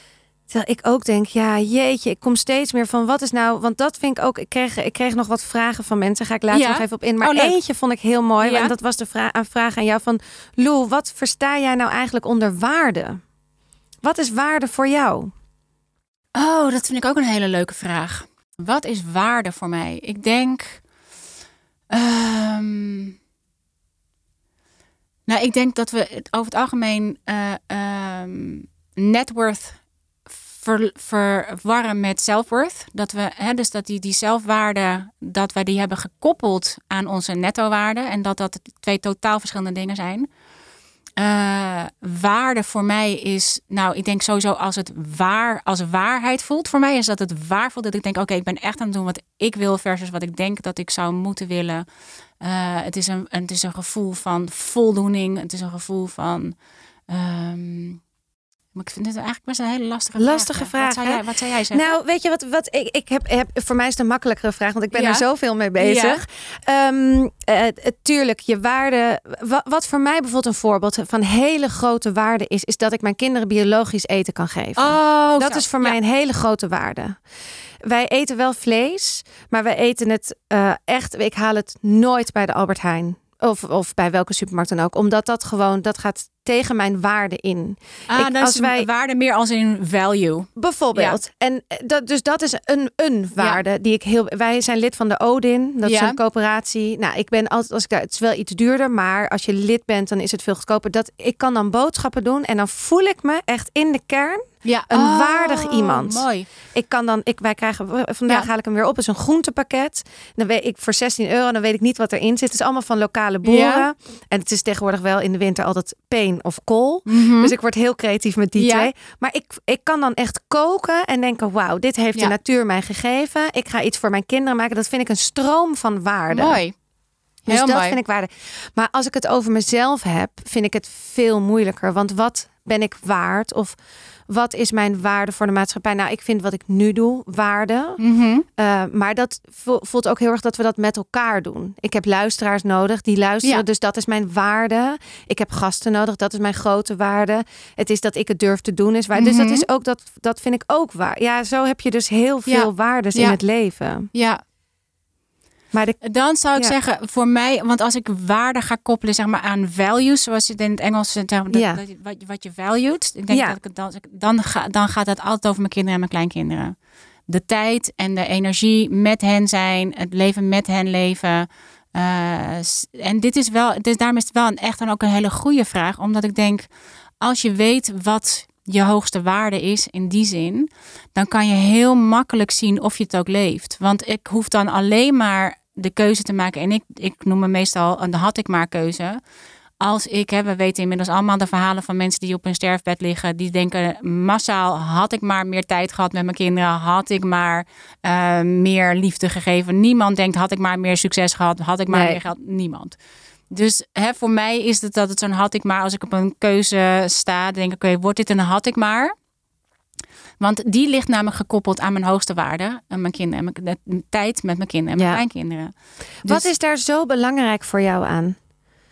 Speaker 2: Terwijl ik ook denk, ja, jeetje, ik kom steeds meer van wat is nou, want dat vind ik ook. Ik kreeg, ik kreeg nog wat vragen van mensen, ga ik later ja. nog even op in. Maar
Speaker 1: oh,
Speaker 2: eentje vond ik heel mooi, ja. en dat was de vraag, een vraag aan jou van Lou, wat versta jij nou eigenlijk onder waarde? Wat is waarde voor jou?
Speaker 1: Oh, dat vind ik ook een hele leuke vraag. Wat is waarde voor mij? Ik denk. Um, nou, ik denk dat we het over het algemeen uh, um, net worth ver, verwarren met self-worth. Dat we, hè, dus dat die, die zelfwaarde, dat wij die hebben gekoppeld aan onze netto-waarde. En dat dat twee totaal verschillende dingen zijn. Uh, waarde voor mij is, nou, ik denk sowieso als het waar, als waarheid voelt voor mij, is dat het waar voelt dat ik denk, oké, ik ben echt aan het doen wat ik wil versus wat ik denk dat ik zou moeten willen. Uh, het, is een, het is een gevoel van voldoening, het is een gevoel van um, Maar ik vind het eigenlijk best een hele lastige vraag.
Speaker 2: Lastige vraag,
Speaker 1: Wat zou, jij, wat zou jij zeggen?
Speaker 2: Nou, weet je wat? wat ik, ik heb, heb, voor mij is het een makkelijkere vraag, want ik ben
Speaker 1: Ja.
Speaker 2: er zoveel mee bezig. Ehm, eh, tuurlijk, je waarde. Wat, wat voor mij bijvoorbeeld een voorbeeld van hele grote waarde is, is dat ik mijn kinderen biologisch eten kan geven.
Speaker 1: oh,
Speaker 2: dat
Speaker 1: zo.
Speaker 2: is voor
Speaker 1: Ja.
Speaker 2: mij een hele grote waarde. Wij eten wel vlees, maar wij eten het eh, echt. Ik haal het nooit bij de Albert Heijn. Of, of bij welke supermarkt dan ook. Omdat dat gewoon, dat gaat tegen mijn waarde in.
Speaker 1: Ah,
Speaker 2: ik- als
Speaker 1: is
Speaker 2: wij-
Speaker 1: waarde meer als in value.
Speaker 2: Bijvoorbeeld. En eh, dat, dus dat is een, een waarde die ik heel. Wij zijn lid van de Odin. Dat is een coöperatie. Nou, ik ben altijd als ik daar. Het is wel iets duurder, maar als je lid bent, dan is het veel goedkoper. Dat ik kan dan boodschappen doen en dan voel ik me echt in de kern.
Speaker 1: Ja.
Speaker 2: Een
Speaker 1: Oh,
Speaker 2: waardig iemand.
Speaker 1: Mooi.
Speaker 2: Ik kan dan, ik, wij krijgen, vandaag haal ik hem weer op, is een groentepakket. Dan weet ik voor 16 euro, dan weet ik niet wat erin zit. Het is allemaal van lokale boeren. En het is tegenwoordig wel in de winter altijd peen of kool.
Speaker 1: Mhm.
Speaker 2: Dus ik word heel creatief met die twee. Maar ik, ik kan dan echt koken en denken: wauw, dit heeft de natuur mij gegeven. Ik ga iets voor mijn kinderen maken. Dat vind ik een stroom van waarde.
Speaker 1: Mooi.
Speaker 2: Dus
Speaker 1: Heel
Speaker 2: dat
Speaker 1: mooi.
Speaker 2: vind ik waarde. Maar als ik het over mezelf heb, vind ik het veel moeilijker. Want wat ben ik waard? Of wat is mijn waarde voor de maatschappij? Nou, ik vind wat ik nu doe waarde.
Speaker 1: Mhm.
Speaker 2: Uh, maar dat vo- voelt ook heel erg dat we dat met elkaar doen. Ik heb luisteraars nodig die luisteren,
Speaker 1: Ja.
Speaker 2: dus dat is mijn waarde. Ik heb gasten nodig, dat is mijn grote waarde. Het is dat ik het durf te doen, is waar. Dus dat
Speaker 1: Mhm.
Speaker 2: is ook dat, dat vind ik ook waar. Ja, zo heb je dus heel veel
Speaker 1: Ja.
Speaker 2: waardes
Speaker 1: Ja.
Speaker 2: in het leven.
Speaker 1: Ja,
Speaker 2: Maar de,
Speaker 1: dan zou ik
Speaker 2: Ja.
Speaker 1: zeggen, voor mij, want als ik waarde ga koppelen zeg maar, aan values, zoals je het in het Engels zegt, zeg maar, dat,
Speaker 2: Ja.
Speaker 1: dat je- wat, je- wat je valued, ik denk
Speaker 2: Ja.
Speaker 1: dat ik het dan, dan, ga, dan gaat het altijd over mijn kinderen en mijn kleinkinderen. De tijd en de energie met hen zijn, het leven met hen leven. Eh, en dit is wel, dus daarom is het wel een, echt dan ook een hele goede vraag, omdat ik denk, als je weet wat je hoogste waarde is in die zin, dan kan je heel makkelijk zien of je het ook leeft. Want ik hoef dan alleen maar de keuze te maken. En ik, ik noem me meestal een had ik maar keuze. Als ik, hè, we weten inmiddels allemaal de verhalen van mensen die op hun sterfbed liggen. Die denken massaal, had ik maar meer tijd gehad met mijn kinderen. Had ik maar eh, meer liefde gegeven. Niemand denkt, had ik maar meer succes gehad. Had ik maar
Speaker 2: Nee.
Speaker 1: meer geld. Niemand. Dus hè, voor mij is het dat het zo'n had ik maar. Als ik op een keuze sta, denk ik, oké, wordt dit een had ik maar? Want die ligt namelijk gekoppeld aan mijn hoogste waarde. En mijn kinderen. En mijn, de tijd met mijn kinderen en mijn
Speaker 2: Ja.
Speaker 1: kleinkinderen.
Speaker 2: wat
Speaker 1: Dus-
Speaker 2: is daar zo belangrijk voor jou aan?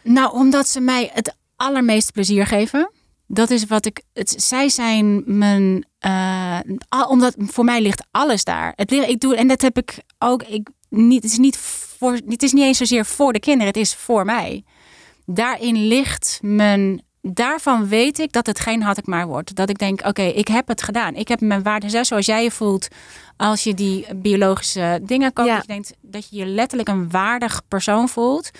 Speaker 1: Nou, omdat ze mij het allermeeste plezier geven. Dat is wat ik. Het, zij zijn mijn. eh, al- omdat voor mij ligt alles daar. Het, ik doe, en dat heb ik ook. Ik, niet, het, is niet voor, het is niet eens zozeer voor de kinderen, het is voor mij. Daarin ligt mijn. Daarvan weet ik dat het geen had ik maar wordt. Dat ik denk, oké, ik heb het gedaan. Ik heb mijn waarde zes, zoals jij je voelt als je die biologische dingen koopt.
Speaker 2: Ja.
Speaker 1: Dat je denkt dat je je letterlijk een waardig persoon voelt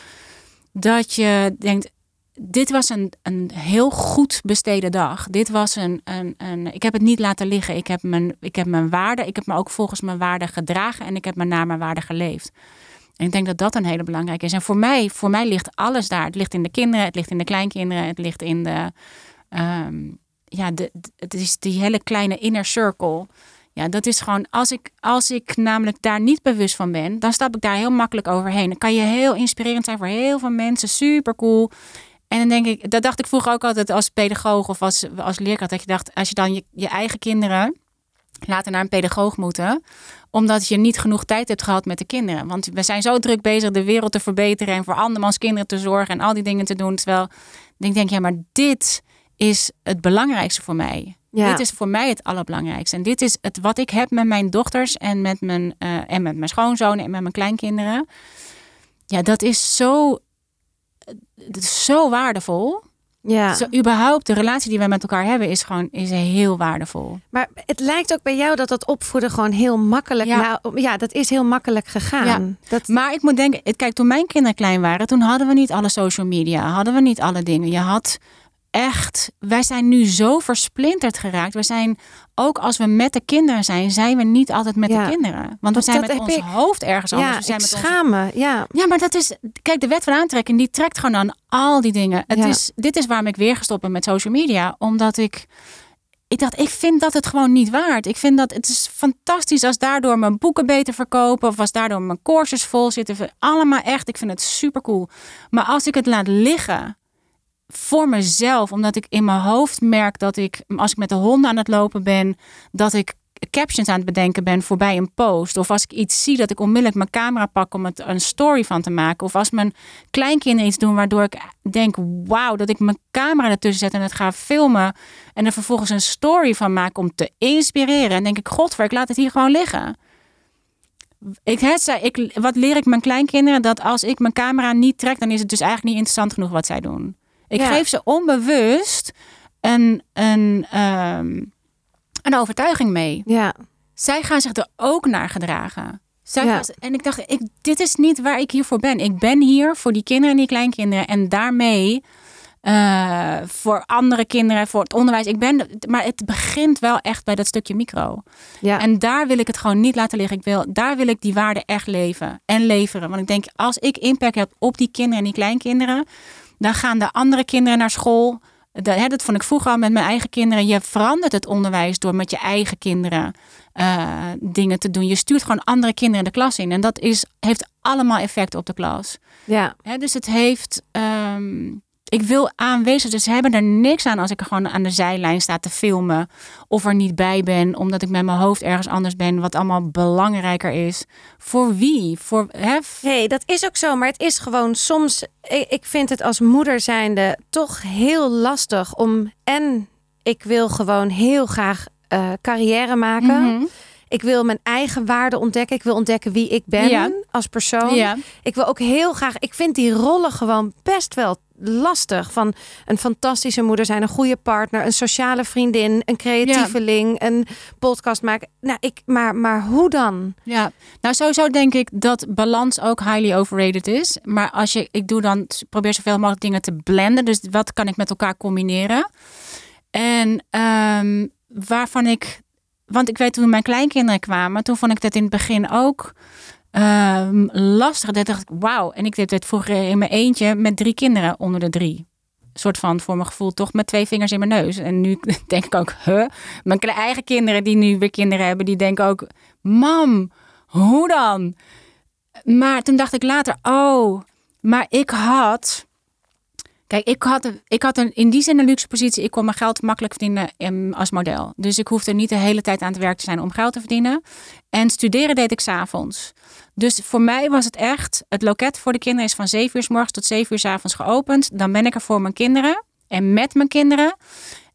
Speaker 1: dat je denkt, dit was een, een heel goed besteden dag. Dit was een, een, een. Ik heb het niet laten liggen. Ik heb, mijn, ik heb mijn waarde. Ik heb me ook volgens mijn waarde gedragen. En ik heb me naar mijn waarde geleefd. En ik denk dat dat een hele belangrijke is. En voor mij, voor mij ligt alles daar. Het ligt in de kinderen, het ligt in de kleinkinderen, het ligt in de. ehm, ja, de, het is die hele kleine inner circle. Ja, dat is gewoon, als ik, als ik namelijk daar niet bewust van ben, dan stap ik daar heel makkelijk overheen. Dan kan je heel inspirerend zijn voor heel veel mensen, super cool. En dan denk ik, dat dacht ik vroeger ook altijd als pedagoog of als, als leerkracht, dat je dacht, als je dan je, je eigen kinderen laten naar een pedagoog moeten, omdat je niet genoeg tijd hebt gehad met de kinderen. Want we zijn zo druk bezig de wereld te verbeteren en voor andermans kinderen te zorgen en al die dingen te doen. Terwijl ik denk, ja, maar dit is het belangrijkste voor mij.
Speaker 2: Ja.
Speaker 1: Dit is voor mij het allerbelangrijkste. En dit is het wat ik heb met mijn dochters en met mijn, eh, en met mijn schoonzoon en met mijn kleinkinderen. Ja, dat is zo, dat is zo waardevol.
Speaker 2: Ja.
Speaker 1: Zo, überhaupt de relatie die wij met elkaar hebben is gewoon is heel waardevol.
Speaker 2: Maar het lijkt ook bij jou dat dat opvoeden gewoon heel makkelijk.
Speaker 1: Ja.
Speaker 2: Nou, ja, dat is heel makkelijk gegaan. Dat,
Speaker 1: Maar ik moet denken, kijk, toen mijn kinderen klein waren, toen hadden we niet alle social media, hadden we niet alle dingen. Je had echt, wij zijn nu zo versplinterd geraakt. We zijn, ook als we met de kinderen zijn, zijn we niet altijd met
Speaker 2: Ja.
Speaker 1: de kinderen. Want we zijn met ons
Speaker 2: ik.
Speaker 1: hoofd ergens anders.
Speaker 2: ja,
Speaker 1: We zijn met
Speaker 2: schaam me. Ja.
Speaker 1: Ja, maar dat is, kijk, de wet van aantrekking, die trekt gewoon aan al die dingen. Het
Speaker 2: Ja.
Speaker 1: is, dit is waarom ik weer gestopt ben met social media, omdat ik, ik dacht, ik vind dat het gewoon niet waard. Ik vind dat het is fantastisch als daardoor mijn boeken beter verkopen of als daardoor mijn courses vol zitten. Allemaal echt, ik vind het super cool. Maar als ik het laat liggen voor mezelf, omdat ik in mijn hoofd merk dat ik, als ik met de honden aan het lopen ben, dat ik captions aan het bedenken ben voorbij een post. Of als ik iets zie, dat ik onmiddellijk mijn camera pak om het een story van te maken. Of als mijn kleinkinderen iets doen waardoor ik denk, wauw, dat ik mijn camera ertussen zet en het ga filmen. En er vervolgens een story van maak om te inspireren. En denk ik, godver, ik laat het hier gewoon liggen. Ik, ik, wat leer ik mijn kleinkinderen? Dat als ik mijn camera niet trek, dan is het dus eigenlijk niet interessant genoeg wat zij doen. Ik geef ze onbewust een, een, ehm, een overtuiging mee.
Speaker 2: Ja.
Speaker 1: Zij gaan zich er ook naar gedragen. Zij ja. en ik dacht, ik, dit is niet waar ik hier voor ben. Ik ben hier voor die kinderen en die kleinkinderen. En daarmee uh, voor andere kinderen, voor het onderwijs. Ik ben, maar het begint wel echt bij dat stukje micro. Ja. En daar wil ik het gewoon niet laten liggen. Ik wil, daar wil ik die waarde echt leven en leveren. Want ik denk, als ik impact heb op die kinderen en die kleinkinderen, dan gaan de andere kinderen naar school. Dat, dat vond ik vroeger al met mijn eigen kinderen. Je verandert het onderwijs door met je eigen kinderen uh, dingen te doen. Je stuurt gewoon andere kinderen de klas in. En dat is, heeft allemaal effect op de klas.
Speaker 2: Ja.
Speaker 1: dus het heeft. Um, ik wil aanwezig. Dus ze hebben er niks aan als ik er gewoon aan de zijlijn sta te filmen. Of er niet bij ben, omdat ik met mijn hoofd ergens anders ben. Wat allemaal belangrijker is. Voor wie? Voor, hè?
Speaker 2: hey, dat is ook zo. Maar het is gewoon soms. Ik vind het als moeder zijnde toch heel lastig om. En ik wil gewoon heel graag uh, carrière maken. Mhm. Ik wil mijn eigen waarde ontdekken. Ik wil ontdekken wie ik ben als persoon. Ja. Ik wil ook heel graag. Ik vind die rollen gewoon best wel lastig. Van een fantastische moeder zijn, een goede partner, een sociale vriendin, een creatieveling, ja. een podcast maken. Nou, ik, maar, maar hoe dan?
Speaker 1: Ja, nou sowieso denk ik dat balans ook highly overrated is. Maar als je, ik doe dan, probeer zoveel mogelijk dingen te blenden. Dus wat kan ik met elkaar combineren? En um, waarvan ik, want ik weet toen mijn kleinkinderen kwamen, toen vond ik dat in het begin ook uh, lastig. Dat ik, wauw. En ik deed het vroeger in mijn eentje met drie kinderen onder de drie. Een soort van, voor mijn gevoel, toch met twee vingers in mijn neus. En nu denk ik ook, huh? Mijn eigen kinderen die nu weer kinderen hebben, die denken ook, mam, hoe dan? Maar toen dacht ik later, oh, maar ik had Kijk, ik had, ik had een, in die zin een luxe positie. Ik kon mijn geld makkelijk verdienen in, als model. Dus ik hoefde niet de hele tijd aan het werk te zijn om geld te verdienen. En studeren deed ik s'avonds. Dus voor mij was het echt, het loket voor de kinderen is van 7 uur s morgens tot 7 uur s avonds geopend. Dan ben ik er voor mijn kinderen en met mijn kinderen.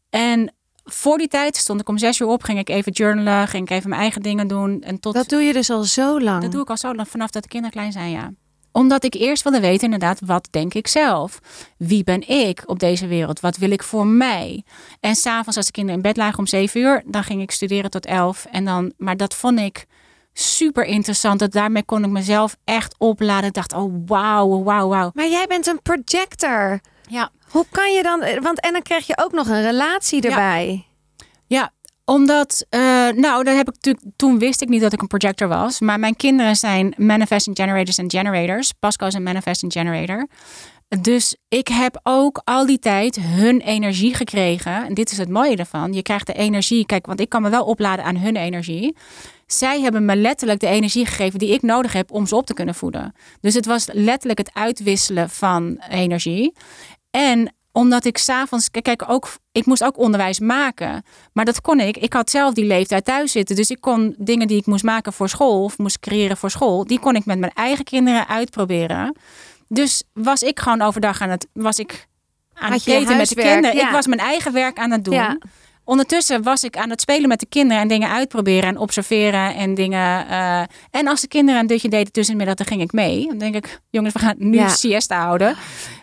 Speaker 1: En voor die tijd stond ik om 6 uur op, ging ik even journalen, ging ik even mijn eigen dingen doen. En tot...
Speaker 2: Dat doe je dus al zo lang?
Speaker 1: Dat doe ik al zo lang, vanaf dat de kinderen klein zijn, ja omdat ik eerst wilde weten, inderdaad, wat denk ik zelf? Wie ben ik op deze wereld? Wat wil ik voor mij? En s'avonds, als de kinderen in bed lagen om zeven uur, dan ging ik studeren tot elf. En dan, maar dat vond ik super interessant. Dat daarmee kon ik mezelf echt opladen. Ik dacht, oh wauw, wauw, wauw.
Speaker 2: Maar jij bent een projector.
Speaker 1: Ja.
Speaker 2: Hoe kan je dan? Want en dan krijg je ook nog een relatie erbij.
Speaker 1: Ja, omdat, uh, nou, dat heb ik. Toen wist ik niet dat ik een projector was. Maar mijn kinderen zijn manifesting generators en generators. Pascal is een manifesting generator. Dus ik heb ook al die tijd hun energie gekregen. En dit is het mooie ervan. Je krijgt de energie. Kijk, want ik kan me wel opladen aan hun energie. Zij hebben me letterlijk de energie gegeven die ik nodig heb om ze op te kunnen voeden. Dus het was letterlijk het uitwisselen van energie. En omdat ik s'avonds, kijk, ook, ik moest ook onderwijs maken. Maar dat kon ik. Ik had zelf die leeftijd thuis zitten. Dus ik kon dingen die ik moest maken voor school of moest creëren voor school, die kon ik met mijn eigen kinderen uitproberen. Dus was ik gewoon overdag aan het, was ik aan het eten met de kinderen. Ik was mijn eigen werk aan het doen. Ondertussen was ik aan het spelen met de kinderen en dingen uitproberen en observeren en dingen. Uh, en als de kinderen een dutje deden tussenmiddag, dan ging ik mee. Dan denk ik, jongens, we gaan nu ja. siesta houden.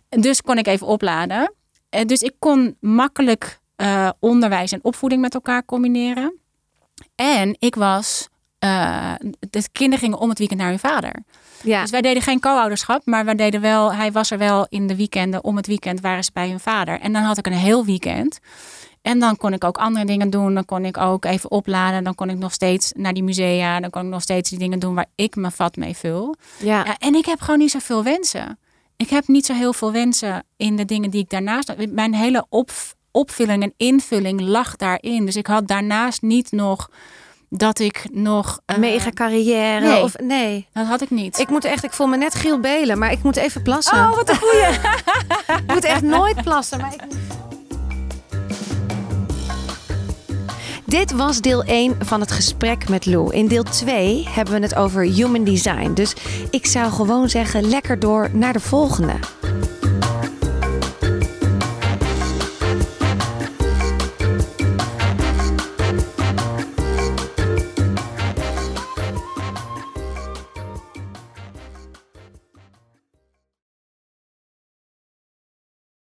Speaker 1: Dus kon ik even opladen. Uh, dus ik kon makkelijk uh, onderwijs en opvoeding met elkaar combineren. En ik was. de kinderen gingen om het weekend naar hun vader. Ja. Dus wij deden geen co-ouderschap, maar wij deden wel. Hij was er wel in de weekenden. Om het weekend waren ze bij hun vader. En dan had ik een heel weekend. En dan kon ik ook andere dingen doen. Dan kon ik ook even opladen. Dan kon ik nog steeds naar die musea. Dan kon ik nog steeds die dingen doen waar ik mijn vat mee vul. Ja. ja en ik heb gewoon niet zoveel wensen. Ik heb niet zo heel veel wensen in de dingen die ik daarnaast. Mijn hele op, opvulling en invulling lag daarin. Dus ik had daarnaast niet nog dat ik nog... eh,
Speaker 2: Mega carrière
Speaker 1: nee.
Speaker 2: of nee.
Speaker 1: Dat had ik niet.
Speaker 2: Ik moet echt, ik voel me net Giel Belen, maar ik moet even plassen.
Speaker 1: Oh, wat een goeie.
Speaker 2: Ik moet echt nooit plassen, maar ik... Dit was deel 1 van het gesprek met Lou. In deel 2 hebben we het over human design. Dus ik zou gewoon zeggen, lekker door naar de volgende.